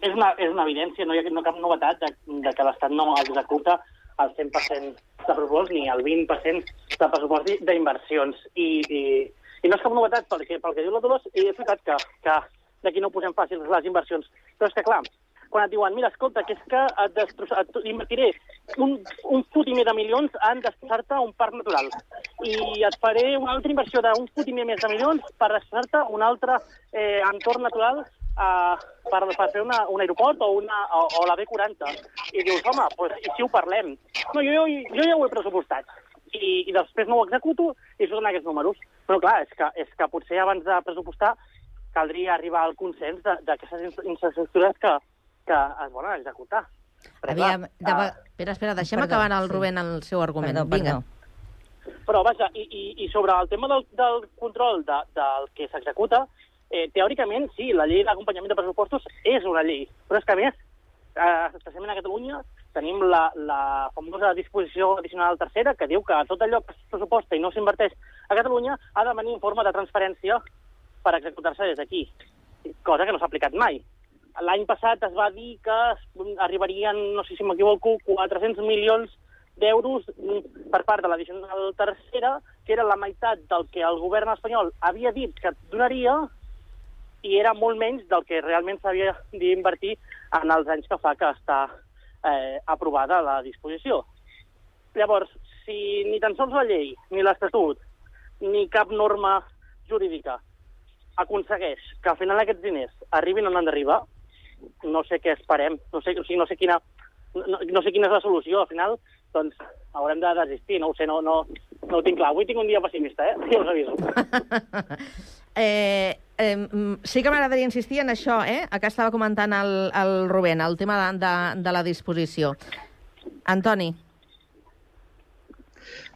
Speaker 23: és, una, és una evidència, no hi ha no cap novetat de, de que l'Estat no executa el 100% de pressupost ni el 20% de pressupost di- d'inversions. I, i, I no és cap novetat perquè, pel que diu la Dolors, i és veritat que, que d'aquí no posem fàcils les inversions. Però és que, clar, quan et diuen, mira, escolta, que és que et, destrossa, et invertiré un, un fotimer de milions en destrossar-te un parc natural i et faré una altra inversió d'un fotimer més de milions per destrossar-te un altre eh, entorn natural eh, per, per fer una, un aeroport o, una, o, o la B40. I dius, home, pues, i si ho parlem? No, jo, jo, jo ja ho he pressupostat. I, i després no ho executo i surten aquests números. Però clar, és que, és que potser abans de pressupostar caldria arribar al consens de- infraestructures que, que es volen executar. Perquè,
Speaker 5: Aviam,
Speaker 23: clar,
Speaker 5: de...
Speaker 23: eh,
Speaker 5: Espera, espera, deixem
Speaker 23: Perdó,
Speaker 5: acabar el
Speaker 23: sí.
Speaker 5: Rubén el seu argument.
Speaker 20: Perdó,
Speaker 5: Vinga.
Speaker 23: Però, vaja, i, i, i sobre el tema del, del control de, del que s'executa, eh, teòricament, sí, la llei d'acompanyament de pressupostos és una llei, però és que, a més, eh, especialment a Catalunya, tenim la, la famosa disposició addicional tercera que diu que tot allò que es pressuposta i no s'inverteix a Catalunya ha de venir en forma de transferència per executar-se des d'aquí, cosa que no s'ha aplicat mai. L'any passat es va dir que arribarien, no sé si m'equivoco, 400 milions d'euros per part de l'addicional tercera, que era la meitat del que el govern espanyol havia dit que donaria i era molt menys del que realment s'havia d'invertir en els anys que fa que està eh, aprovada la disposició. Llavors, si ni tan sols la llei, ni l'Estatut, ni cap norma jurídica aconsegueix que al final aquests diners arribin on han d'arribar, no sé què esperem, no sé, o sigui, no sé quina, no, no sé quina és la solució. Al final, doncs, haurem de desistir, no ho sé, no, no, no ho tinc clar. Avui tinc un dia pessimista, eh? Ja us aviso.
Speaker 5: Eh, eh, sí que m'agradaria insistir en això, eh? que estava comentant el, el Rubén, el tema de, de, de la disposició. Antoni.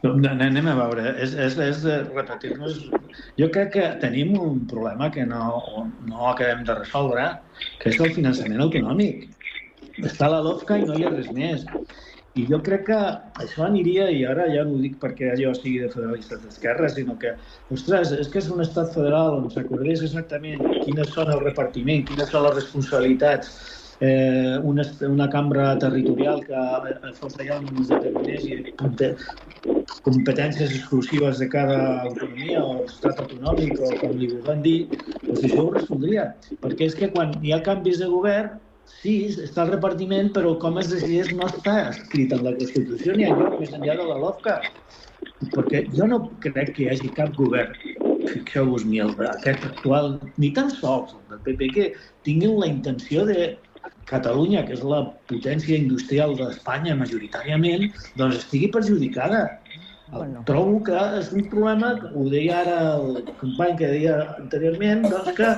Speaker 21: Anem a veure, és, és, és de repetir-nos... Jo crec que tenim un problema que no, no acabem de resoldre, que és el finançament autonòmic. Està la LOFCA i no hi ha res més. I jo crec que això aniria, i ara ja no ho dic perquè jo sigui de federalistes d'esquerra, sinó que, ostres, és que és un estat federal on s'acordés exactament quines són el repartiment, quines són les responsabilitats, eh, una, una cambra territorial que eh, fos allà on es determinés i competències exclusives de cada autonomia o estat autonòmic o com li vulguem dir, doncs això ho resoldria. Perquè és que quan hi ha canvis de govern, sí, està el repartiment, però com es decideix no està escrit en la Constitució ni enlloc més enllà de la LOFCA. Perquè jo no crec que hi hagi cap govern, fixeu-vos ni el aquest actual, ni tan sols el del PP, que tinguin la intenció de Catalunya, que és la potència industrial d'Espanya majoritàriament, doncs estigui perjudicada. Bueno. Trobo que és un problema, ho deia ara el company que deia anteriorment, doncs que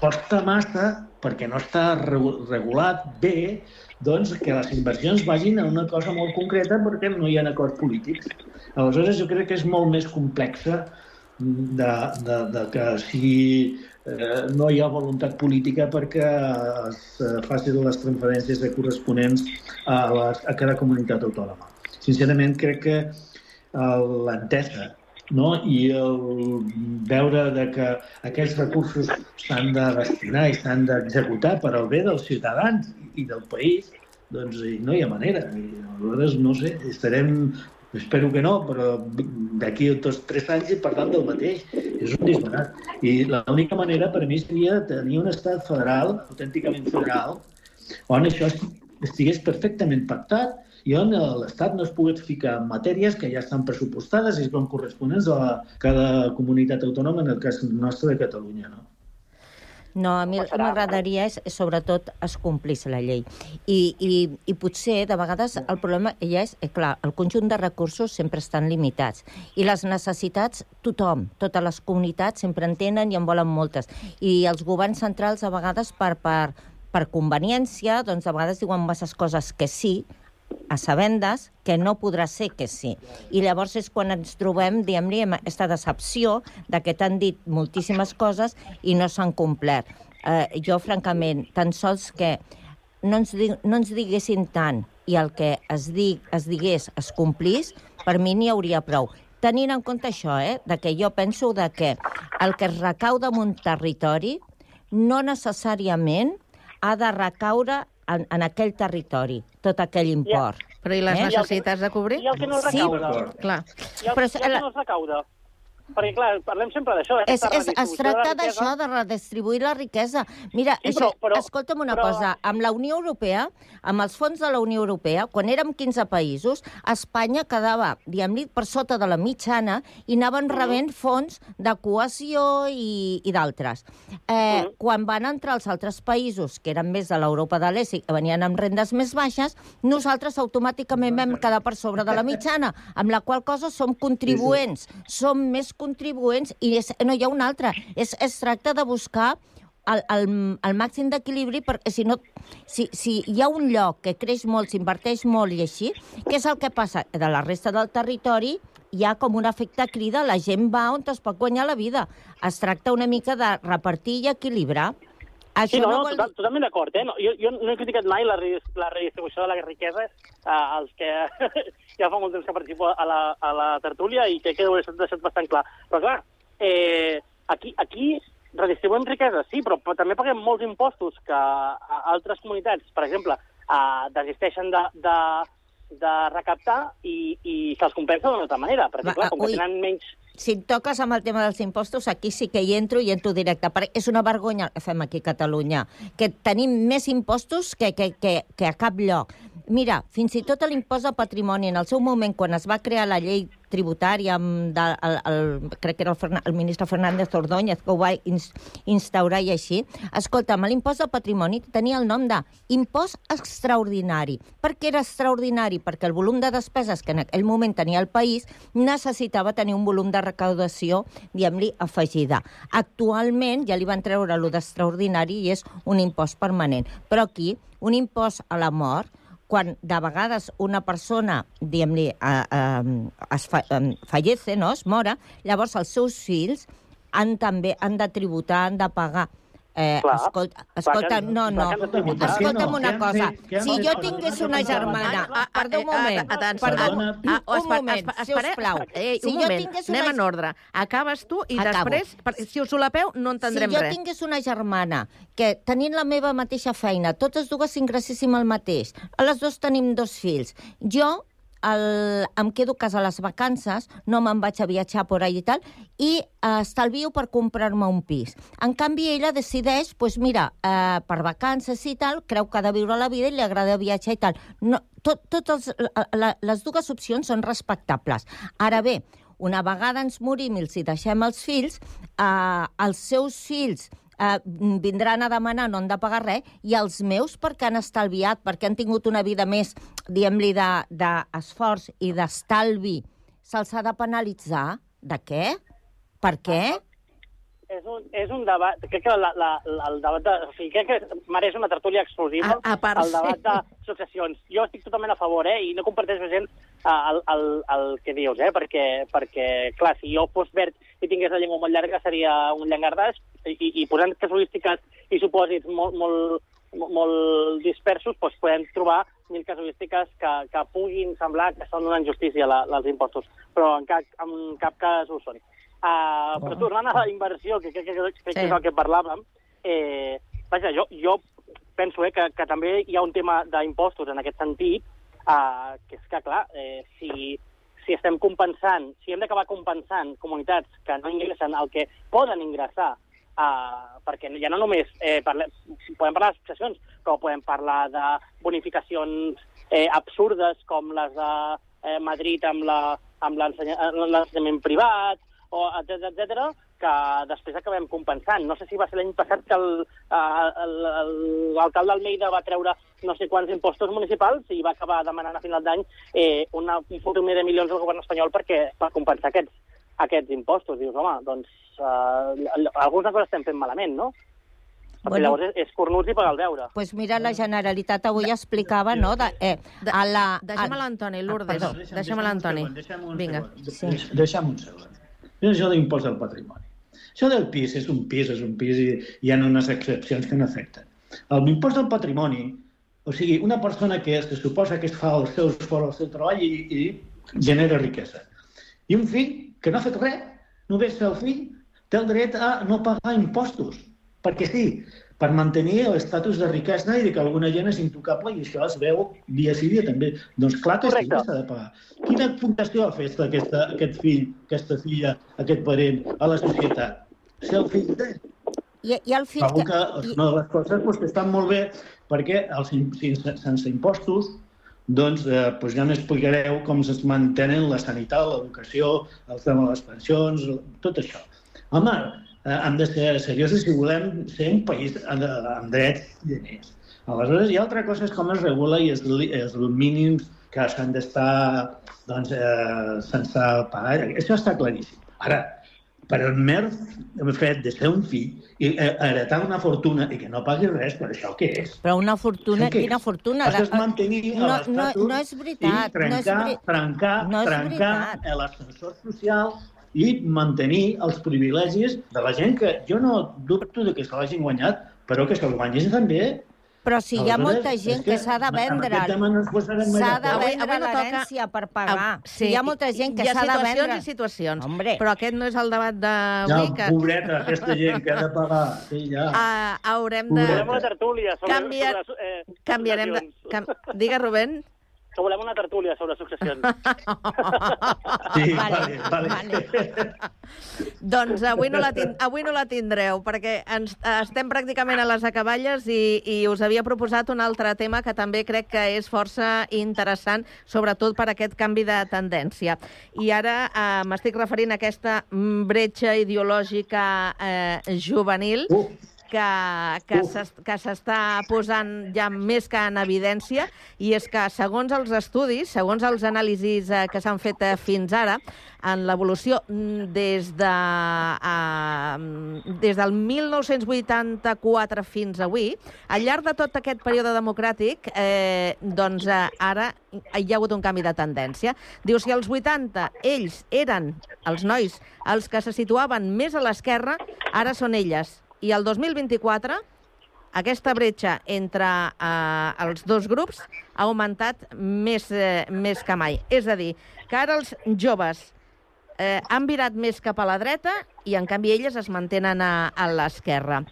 Speaker 21: costa massa perquè no està regu- regulat bé doncs que les inversions vagin a una cosa molt concreta perquè no hi ha acords polítics. Aleshores, jo crec que és molt més complexa de, de, de que si eh, no hi ha voluntat política perquè es eh, facin les transferències de corresponents a, les, a cada comunitat autònoma. Sincerament, crec que eh, l'entesa no? i el veure de que aquests recursos s'han de destinar i s'han d'executar per al bé dels ciutadans i del país, doncs no hi ha manera. I, aleshores, no sé, estarem Espero que no, però d'aquí a dos tres anys i parlant del mateix. És un disbarat. I l'única manera per mi seria tenir un estat federal, autènticament federal, on això estigués perfectament pactat i on l'Estat no es pogués ficar en matèries que ja estan pressupostades i són corresponents a cada comunitat autònoma, en el cas nostre de Catalunya. No?
Speaker 20: No, a mi m'agradaria és, sobretot, es complís la llei. I, i, I potser, de vegades, el problema ja és, eh, clar, el conjunt de recursos sempre estan limitats. I les necessitats, tothom, totes les comunitats sempre en tenen i en volen moltes. I els governs centrals, a vegades, per, per, per conveniència, doncs a vegades diuen masses coses que sí, a sabendes que no podrà ser que sí. I llavors és quan ens trobem, diguem-li, amb aquesta decepció de que t'han dit moltíssimes coses i no s'han complert. Eh, jo, francament, tan sols que no ens, no ens diguessin tant i el que es, dig, es digués es complís, per mi n'hi hauria prou. Tenint en compte això, eh, de que jo penso de que el que es recau damunt territori no necessàriament ha de recaure en, en aquell territori, tot aquell import.
Speaker 5: Ja. Però i les eh? necessitats de cobrir?
Speaker 23: I el que no es recauda.
Speaker 5: Sí, clar.
Speaker 23: I el, Però, i el que no es recauda. Perquè, clar, parlem sempre d'això.
Speaker 20: És, és, es tracta d'això, de redistribuir la riquesa. Mira, sí, però, però, escolta'm una però... cosa. Amb la Unió Europea, amb els fons de la Unió Europea, quan érem 15 països, Espanya quedava, diguem-li, per sota de la mitjana i anaven mm. rebent fons de cohesió i, i d'altres. Eh, mm. Quan van entrar els altres països, que eren més de l'Europa de l'Est i que venien amb rendes més baixes, nosaltres automàticament vam quedar per sobre de la mitjana, amb la qual cosa som contribuents, som més contribuents i és, no hi ha un altre. És, es tracta de buscar el, el, el màxim d'equilibri, perquè si, no, si, si hi ha un lloc que creix molt, s'inverteix molt i així, què és el que passa? De la resta del territori hi ha com un efecte crida, la gent va on es pot guanyar la vida. Es tracta una mica de repartir i equilibrar.
Speaker 23: Això sí, no, no, vol... total, totalment d'acord. Eh? No, jo, jo no he criticat mai la, la redistribució de la riquesa eh, als que ja fa molt temps que participo a la, a la tertúlia i crec que ho he deixat bastant clar. Però clar, eh, aquí, aquí redistribuïm riquesa, sí, però, però també paguem molts impostos que altres comunitats, per exemple, eh, desisteixen de, de, de recaptar i, i se'ls compensa d'una altra manera, perquè, clar, com que tenen menys
Speaker 20: si toques amb el tema dels impostos, aquí sí que hi entro i entro directe. Perquè és una vergonya que fem aquí a Catalunya, que tenim més impostos que, que, que, que a cap lloc. Mira, fins i tot l'impost de patrimoni, en el seu moment, quan es va crear la llei tributària, de, el, el, crec que era el, el ministre Fernández Ordóñez que ho va instaurar i així, escolta'm, l'impost de patrimoni tenia el nom de impost extraordinari. Per què era extraordinari? Perquè el volum de despeses que en aquell moment tenia el país necessitava tenir un volum de recaudació, diguem-li, afegida. Actualment ja li van treure lo d'extraordinari i és un impost permanent. Però aquí, un impost a la mort, quan de vegades una persona, diguem-li, eh, eh, es fa, fallece, no? es mora, llavors els seus fills han també han de tributar, han de pagar Eh, clar, escolta, escolta, no, no, escolta'm una cosa. Si jo tingués una germana... Perdó un moment, perdó, un moment, sisplau.
Speaker 5: Si jo tingués una... Anem en ordre. Acabes tu i després, si us solapeu, no entendrem
Speaker 20: res.
Speaker 5: Si
Speaker 20: jo tingués una germana que, tenint la meva mateixa feina, totes dues ingresséssim el mateix, a les dues tenim dos fills, jo el, em quedo a casa a les vacances, no me'n vaig a viatjar por ahí i tal, i eh, estalvio per comprar-me un pis. En canvi, ella decideix, pues mira, eh, per vacances i tal, creu que ha de viure la vida i li agrada viatjar i tal. No, tot, tot les dues opcions són respectables. Ara bé, una vegada ens morim i els hi deixem els fills, eh, els seus fills eh, vindran a demanar, no han de pagar res, i els meus perquè han estalviat, perquè han tingut una vida més, diguem-li, d'esforç de, i d'estalvi, se'ls ha de penalitzar? De què? Per què?
Speaker 23: És un, és un debat... Crec que la, la, la, el debat de... O sigui, crec que mereix una tertúlia exclusiva
Speaker 5: A- a part,
Speaker 23: el debat de successions. Jo estic totalment a favor, eh? I no comparteixo gent eh, el, el, el que dius, eh? Perquè, perquè, clar, si jo fos verd i tingués la llengua molt llarga seria un llangardaix i, i, i posant casuístiques i supòsits molt, molt, mo- molt dispersos, doncs podem trobar mil casuístiques que, que puguin semblar que són una injustícia la, els impostos, però en cap, en cap cas ho són. Uh, però tornant a la inversió, que crec que, que, que,
Speaker 5: Sí.
Speaker 23: és el que parlàvem, eh, vaja, jo, jo penso eh, que, que també hi ha un tema d'impostos en aquest sentit, uh, que és que, clar, eh, si, si estem compensant, si hem d'acabar compensant comunitats que no ingressen el que poden ingressar, uh, perquè ja no només eh, parlem, podem parlar de successions, però podem parlar de bonificacions eh, absurdes com les de eh, Madrid amb l'ensenyament privat, o etc etc que després acabem compensant. No sé si va ser l'any passat que el- eh, l'alcalde Almeida va treure no sé quants impostos municipals i va acabar demanant a final d'any eh, una, un fotomer de milions al govern espanyol perquè per compensar aquests, aquests impostos. Dius, home, doncs eh, alguna cosa estem fent malament, no? Perquè
Speaker 20: Bueno.
Speaker 23: llavors és, és cornuts i pagar el deure.
Speaker 20: pues mira, la Generalitat avui explicava, no?, de, eh, a la...
Speaker 5: Deixa'm
Speaker 20: a-
Speaker 5: l'Antoni,
Speaker 20: Ah,
Speaker 5: Lourdes.
Speaker 20: perdó.
Speaker 5: Deixa'm l'Antoni.
Speaker 21: Deixa'm un
Speaker 5: Vinga.
Speaker 21: segon. Deix- Deixa'm un segon. És això de l'impost del patrimoni. Això del pis és un pis, és un pis i hi ha unes excepcions que no afecten. L'impost del patrimoni, o sigui, una persona que que suposa que es fa el seu esforç, el seu treball i, i genera riquesa. I un fill que no ha fet res, només el fill té el dret a no pagar impostos, perquè sí, per mantenir l'estatus de riquesa i de que alguna gent és intocable i això es veu dia sí dia també. Doncs clar que sí que s'ha de pagar. Quina fundació ha fet aquesta, aquest fill, aquesta filla, aquest parent a la societat? Si el fill té.
Speaker 20: I, i el fill...
Speaker 21: Trobo que és una de les coses doncs, que estan molt bé perquè els, sense, sense impostos doncs, eh, doncs ja m'explicareu com es mantenen la sanitat, l'educació, el tema de les pensions, tot això. Home, hem de ser seriosos si volem ser un país amb, amb drets i diners. Aleshores, hi ha altra cosa és com es regula i els, els mínims que s'han d'estar doncs, eh, sense pagar. Això està claríssim. Ara, per el mer fet de ser un fill i eh, heretar una fortuna i que no pagui res, per això què és?
Speaker 20: Però una fortuna,
Speaker 21: què és?
Speaker 20: quina fortuna?
Speaker 21: Això és mantenir
Speaker 20: no, no, no és veritat.
Speaker 21: i trencar,
Speaker 20: no és veri...
Speaker 21: trencar,
Speaker 20: no és
Speaker 21: trencar l'ascensor social i mantenir els privilegis de la gent que jo no dubto de que se l'hagin guanyat, però que se'l guanyessin també.
Speaker 20: Però si hi ha molta gent
Speaker 21: que
Speaker 20: que s'ha de vendre... S'ha de vendre
Speaker 5: Avui no toca-
Speaker 20: l'herència per pagar.
Speaker 5: Ah,
Speaker 20: sí, hi ha molta gent que
Speaker 5: hi ha
Speaker 20: s'ha de
Speaker 5: situacions
Speaker 20: vendre...
Speaker 5: i situacions.
Speaker 20: Hombre.
Speaker 5: Però aquest no és el debat
Speaker 21: Ja,
Speaker 5: d'avui. que...
Speaker 21: pobreta, aquesta gent que ha de pagar. Sí, ja.
Speaker 5: Ah, haurem de...
Speaker 23: Volem una tertúlia sobre...
Speaker 5: Canviar-
Speaker 23: sobre eh,
Speaker 5: Canviarem de... Cam... Digues, Rubén.
Speaker 23: Que volem una tertúlia sobre successions.
Speaker 21: Sí,
Speaker 20: Vale,
Speaker 21: vale, vale.
Speaker 5: Doncs avui no, la tin... avui no la tindreu, perquè ens... estem pràcticament a les acaballes i, i us havia proposat un altre tema que també crec que és força interessant, sobretot per aquest canvi de tendència. I ara eh, m'estic referint a aquesta mm, bretxa ideològica eh, juvenil,
Speaker 21: Uh.
Speaker 5: Que, que s'es- que s'està posant ja més que en evidència, i és que, segons els estudis, segons els anàlisis eh, que s'han fet eh, fins ara, en l'evolució mm, des, de, eh, des del 1984 fins avui, al llarg de tot aquest període democràtic, eh, doncs eh, ara hi ha hagut un canvi de tendència. Diu, si als 80 ells eren, els nois, els que se situaven més a l'esquerra, ara són elles. I el 2024 aquesta bretxa entre eh, els dos grups ha augmentat més, eh, més que mai. És a dir, que ara els joves eh, han virat més cap a la dreta i, en canvi, elles es mantenen a, a l'esquerra.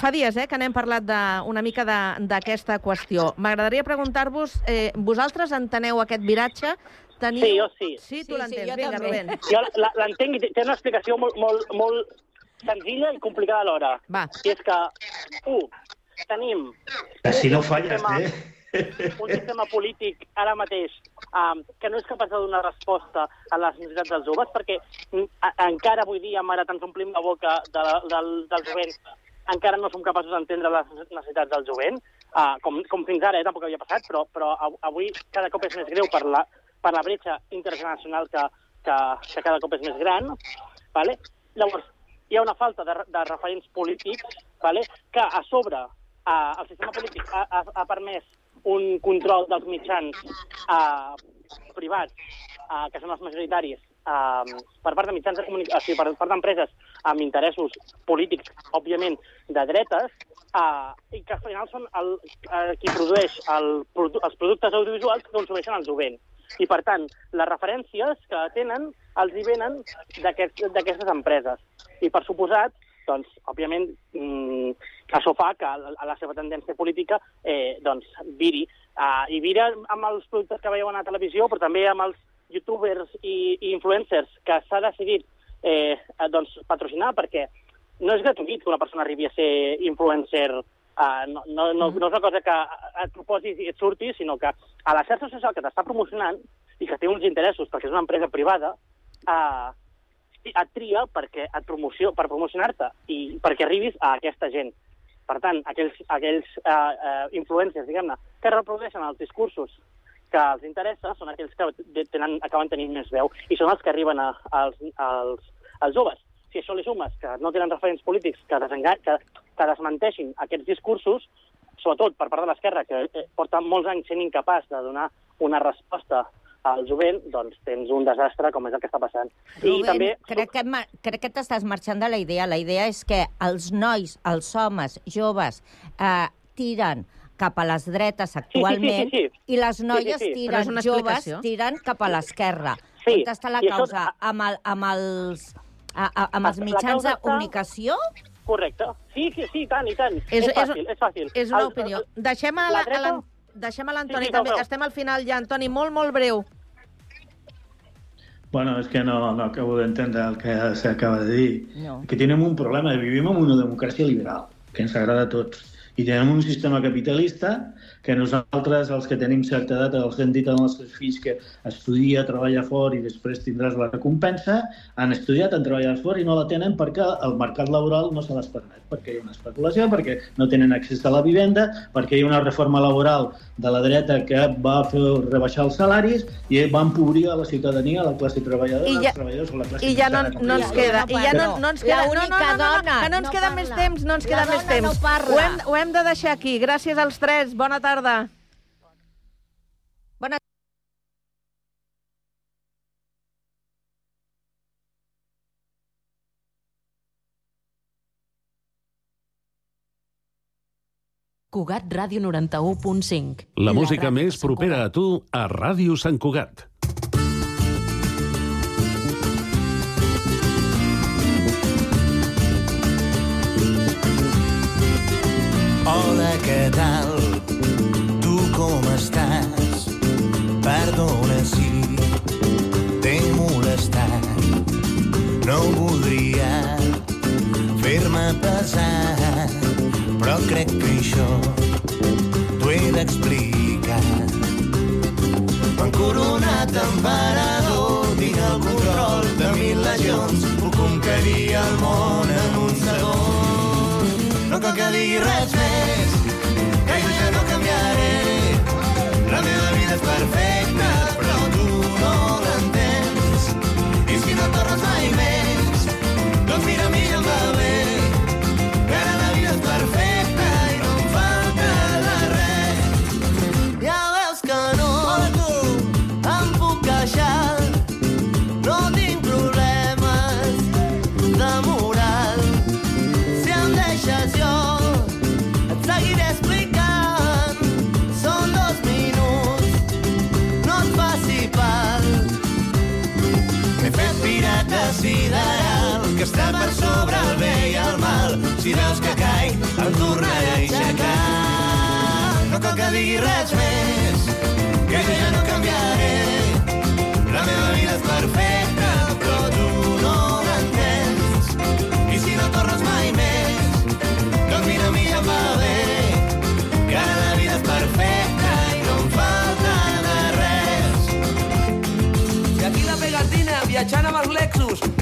Speaker 5: Fa dies eh, que n'hem parlat de, una mica de- d'aquesta qüestió. M'agradaria preguntar-vos, eh, vosaltres enteneu aquest viratge? Teniu...
Speaker 23: Sí, jo sí.
Speaker 5: Sí, tu
Speaker 20: Sí, sí,
Speaker 5: l'entens.
Speaker 20: jo
Speaker 5: Vinga. Rubén.
Speaker 23: Jo la- l'entenc i té una explicació molt, molt, molt senzilla i complicada alhora.
Speaker 5: Va.
Speaker 23: I és que, un, tenim
Speaker 21: Si no falles, eh?
Speaker 23: un sistema polític ara mateix um, que no és capaç de donar resposta a les necessitats dels joves, perquè mm, a, encara avui dia, mare, ens omplim la boca de la, del, del jovent, encara no som capaços d'entendre les necessitats del jovent, uh, com, com fins ara, eh, tampoc havia passat, però, però av- avui cada cop és més greu per la, per la bretxa intergeneracional que, que, que cada cop és més gran. Vale? Llavors, hi ha una falta de, de referents polítics vale? que a sobre eh, el sistema polític ha, ha, ha permès un control dels mitjans eh, privats, eh, que són els majoritaris, eh, per part de mitjans de comunicació, per part d'empreses amb interessos polítics, òbviament, de dretes, eh, i que al final són el, eh, qui produeix el, els productes audiovisuals que consumeixen el jovent. I, per tant, les referències que tenen els hi venen d'aquestes aquest, empreses. I, per suposat, doncs, òbviament, mmm, això fa que a la seva tendència política eh, doncs, viri. Uh, I vira amb els productes que veieu a la televisió, però també amb els youtubers i, i influencers que s'ha decidit eh, doncs, patrocinar, perquè no és gratuït que una persona arribi a ser influencer Uh, no, no, no, no és una cosa que et proposis i et surti, sinó que a la xarxa social que t'està promocionant i que té uns interessos perquè és una empresa privada, uh, et tria perquè et promoció, per promocionar-te i perquè arribis a aquesta gent. Per tant, aquells, aquells uh, uh, influencers, diguem-ne, que reprodueixen els discursos que els interessa són aquells que tenen, acaben tenint més veu i són els que arriben a, als, als, als joves. Si això li sumes que no tenen referents polítics que, que, que desmenteixin aquests discursos, sobretot per part de l'esquerra, que eh, porta molts anys sent incapaç de donar una resposta al jovent, doncs tens un desastre com és el que està passant.
Speaker 20: Rubén, I també... crec que, crec que t'estàs marxant de la idea. La idea és que els nois, els homes, joves, eh, tiren cap a les dretes actualment
Speaker 23: sí, sí, sí, sí.
Speaker 20: i les noies
Speaker 23: sí, sí, sí.
Speaker 20: tiren, joves, tiren cap a l'esquerra.
Speaker 23: Sí.
Speaker 20: On està la
Speaker 23: I
Speaker 20: causa?
Speaker 23: Això...
Speaker 20: Amb, el, amb, els, a, a, amb els mitjans de
Speaker 23: causa està-
Speaker 20: comunicació?
Speaker 23: Correcte. Sí, sí, sí, i tant, i tant.
Speaker 5: És-
Speaker 23: És,
Speaker 5: és-
Speaker 23: fàcil, és fàcil.
Speaker 5: És una
Speaker 23: El-
Speaker 5: opinió. Deixem a
Speaker 23: la
Speaker 5: la- a l'Antoni
Speaker 23: Sí, sí,
Speaker 5: també.
Speaker 23: veu, veu.
Speaker 5: Estem al final ja, Antoni, molt, molt breu.
Speaker 21: Bueno, es que no, no acabo de entender el que se acaba de dir.
Speaker 20: No.
Speaker 21: Que tenim un problema, vivim en una democràcia liberal, que ens agrada a tots. I tenim un sistema capitalista que nosaltres, els que tenim certa edat, els que hem dit als nostres fills que estudia, treballa fort i després tindràs la recompensa, han estudiat, han treballat fort i no la tenen perquè el mercat laboral no se les permet, perquè hi ha una especulació, perquè no tenen accés a la vivenda, perquè hi ha una reforma laboral de la dreta que va fer rebaixar els salaris i va empobrir a la ciutadania, a la classe treballadora,
Speaker 5: I ja-
Speaker 21: als treballadors o la classe
Speaker 5: I ja no, no ens queda, i ja no, no ens queda, no, no, no, no, no,
Speaker 20: dona
Speaker 5: que no ens
Speaker 20: no
Speaker 5: queda
Speaker 20: parla.
Speaker 5: més temps, no ens queda més temps.
Speaker 20: no.
Speaker 5: Ho hem, ho hem de deixar aquí. Gràcies als tres. Bona tarda.
Speaker 20: Bona
Speaker 24: Cugat Ràdio 91.5.
Speaker 25: La música més propera a tu a Ràdio Sant Cugat.
Speaker 18: No voldria fer-me pesar, però crec que això t'ho he d'explicar. M'han coronat emperador, tinc el control de mil legions, puc conquerir el món en un segon. No cal que digui res més, que jo ja no canviaré. La meva vida és perfecta, està per sobre el bé i el mal. Si veus que caic, em tornaré a aixecar. No cal que digui res més,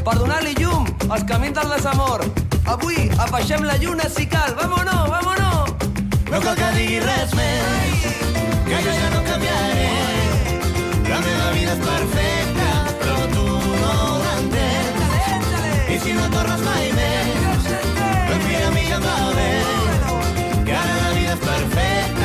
Speaker 19: per donar-li llum als camins del desamor. Avui apaixem la lluna si cal. Vamonó, vamonó!
Speaker 18: No cal que digui res més, que jo ja no canviaré. La meva vida és perfecta, però tu no l'entens. I si no tornes mai més, doncs mira, mi va bé, que ara la vida és perfecta.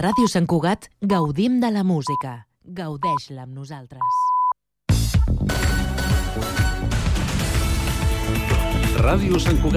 Speaker 24: Ràdio Sant Cugat gaudim de la música. Gaudeix-la amb nosaltres.
Speaker 25: Ràdio Sant Cugat.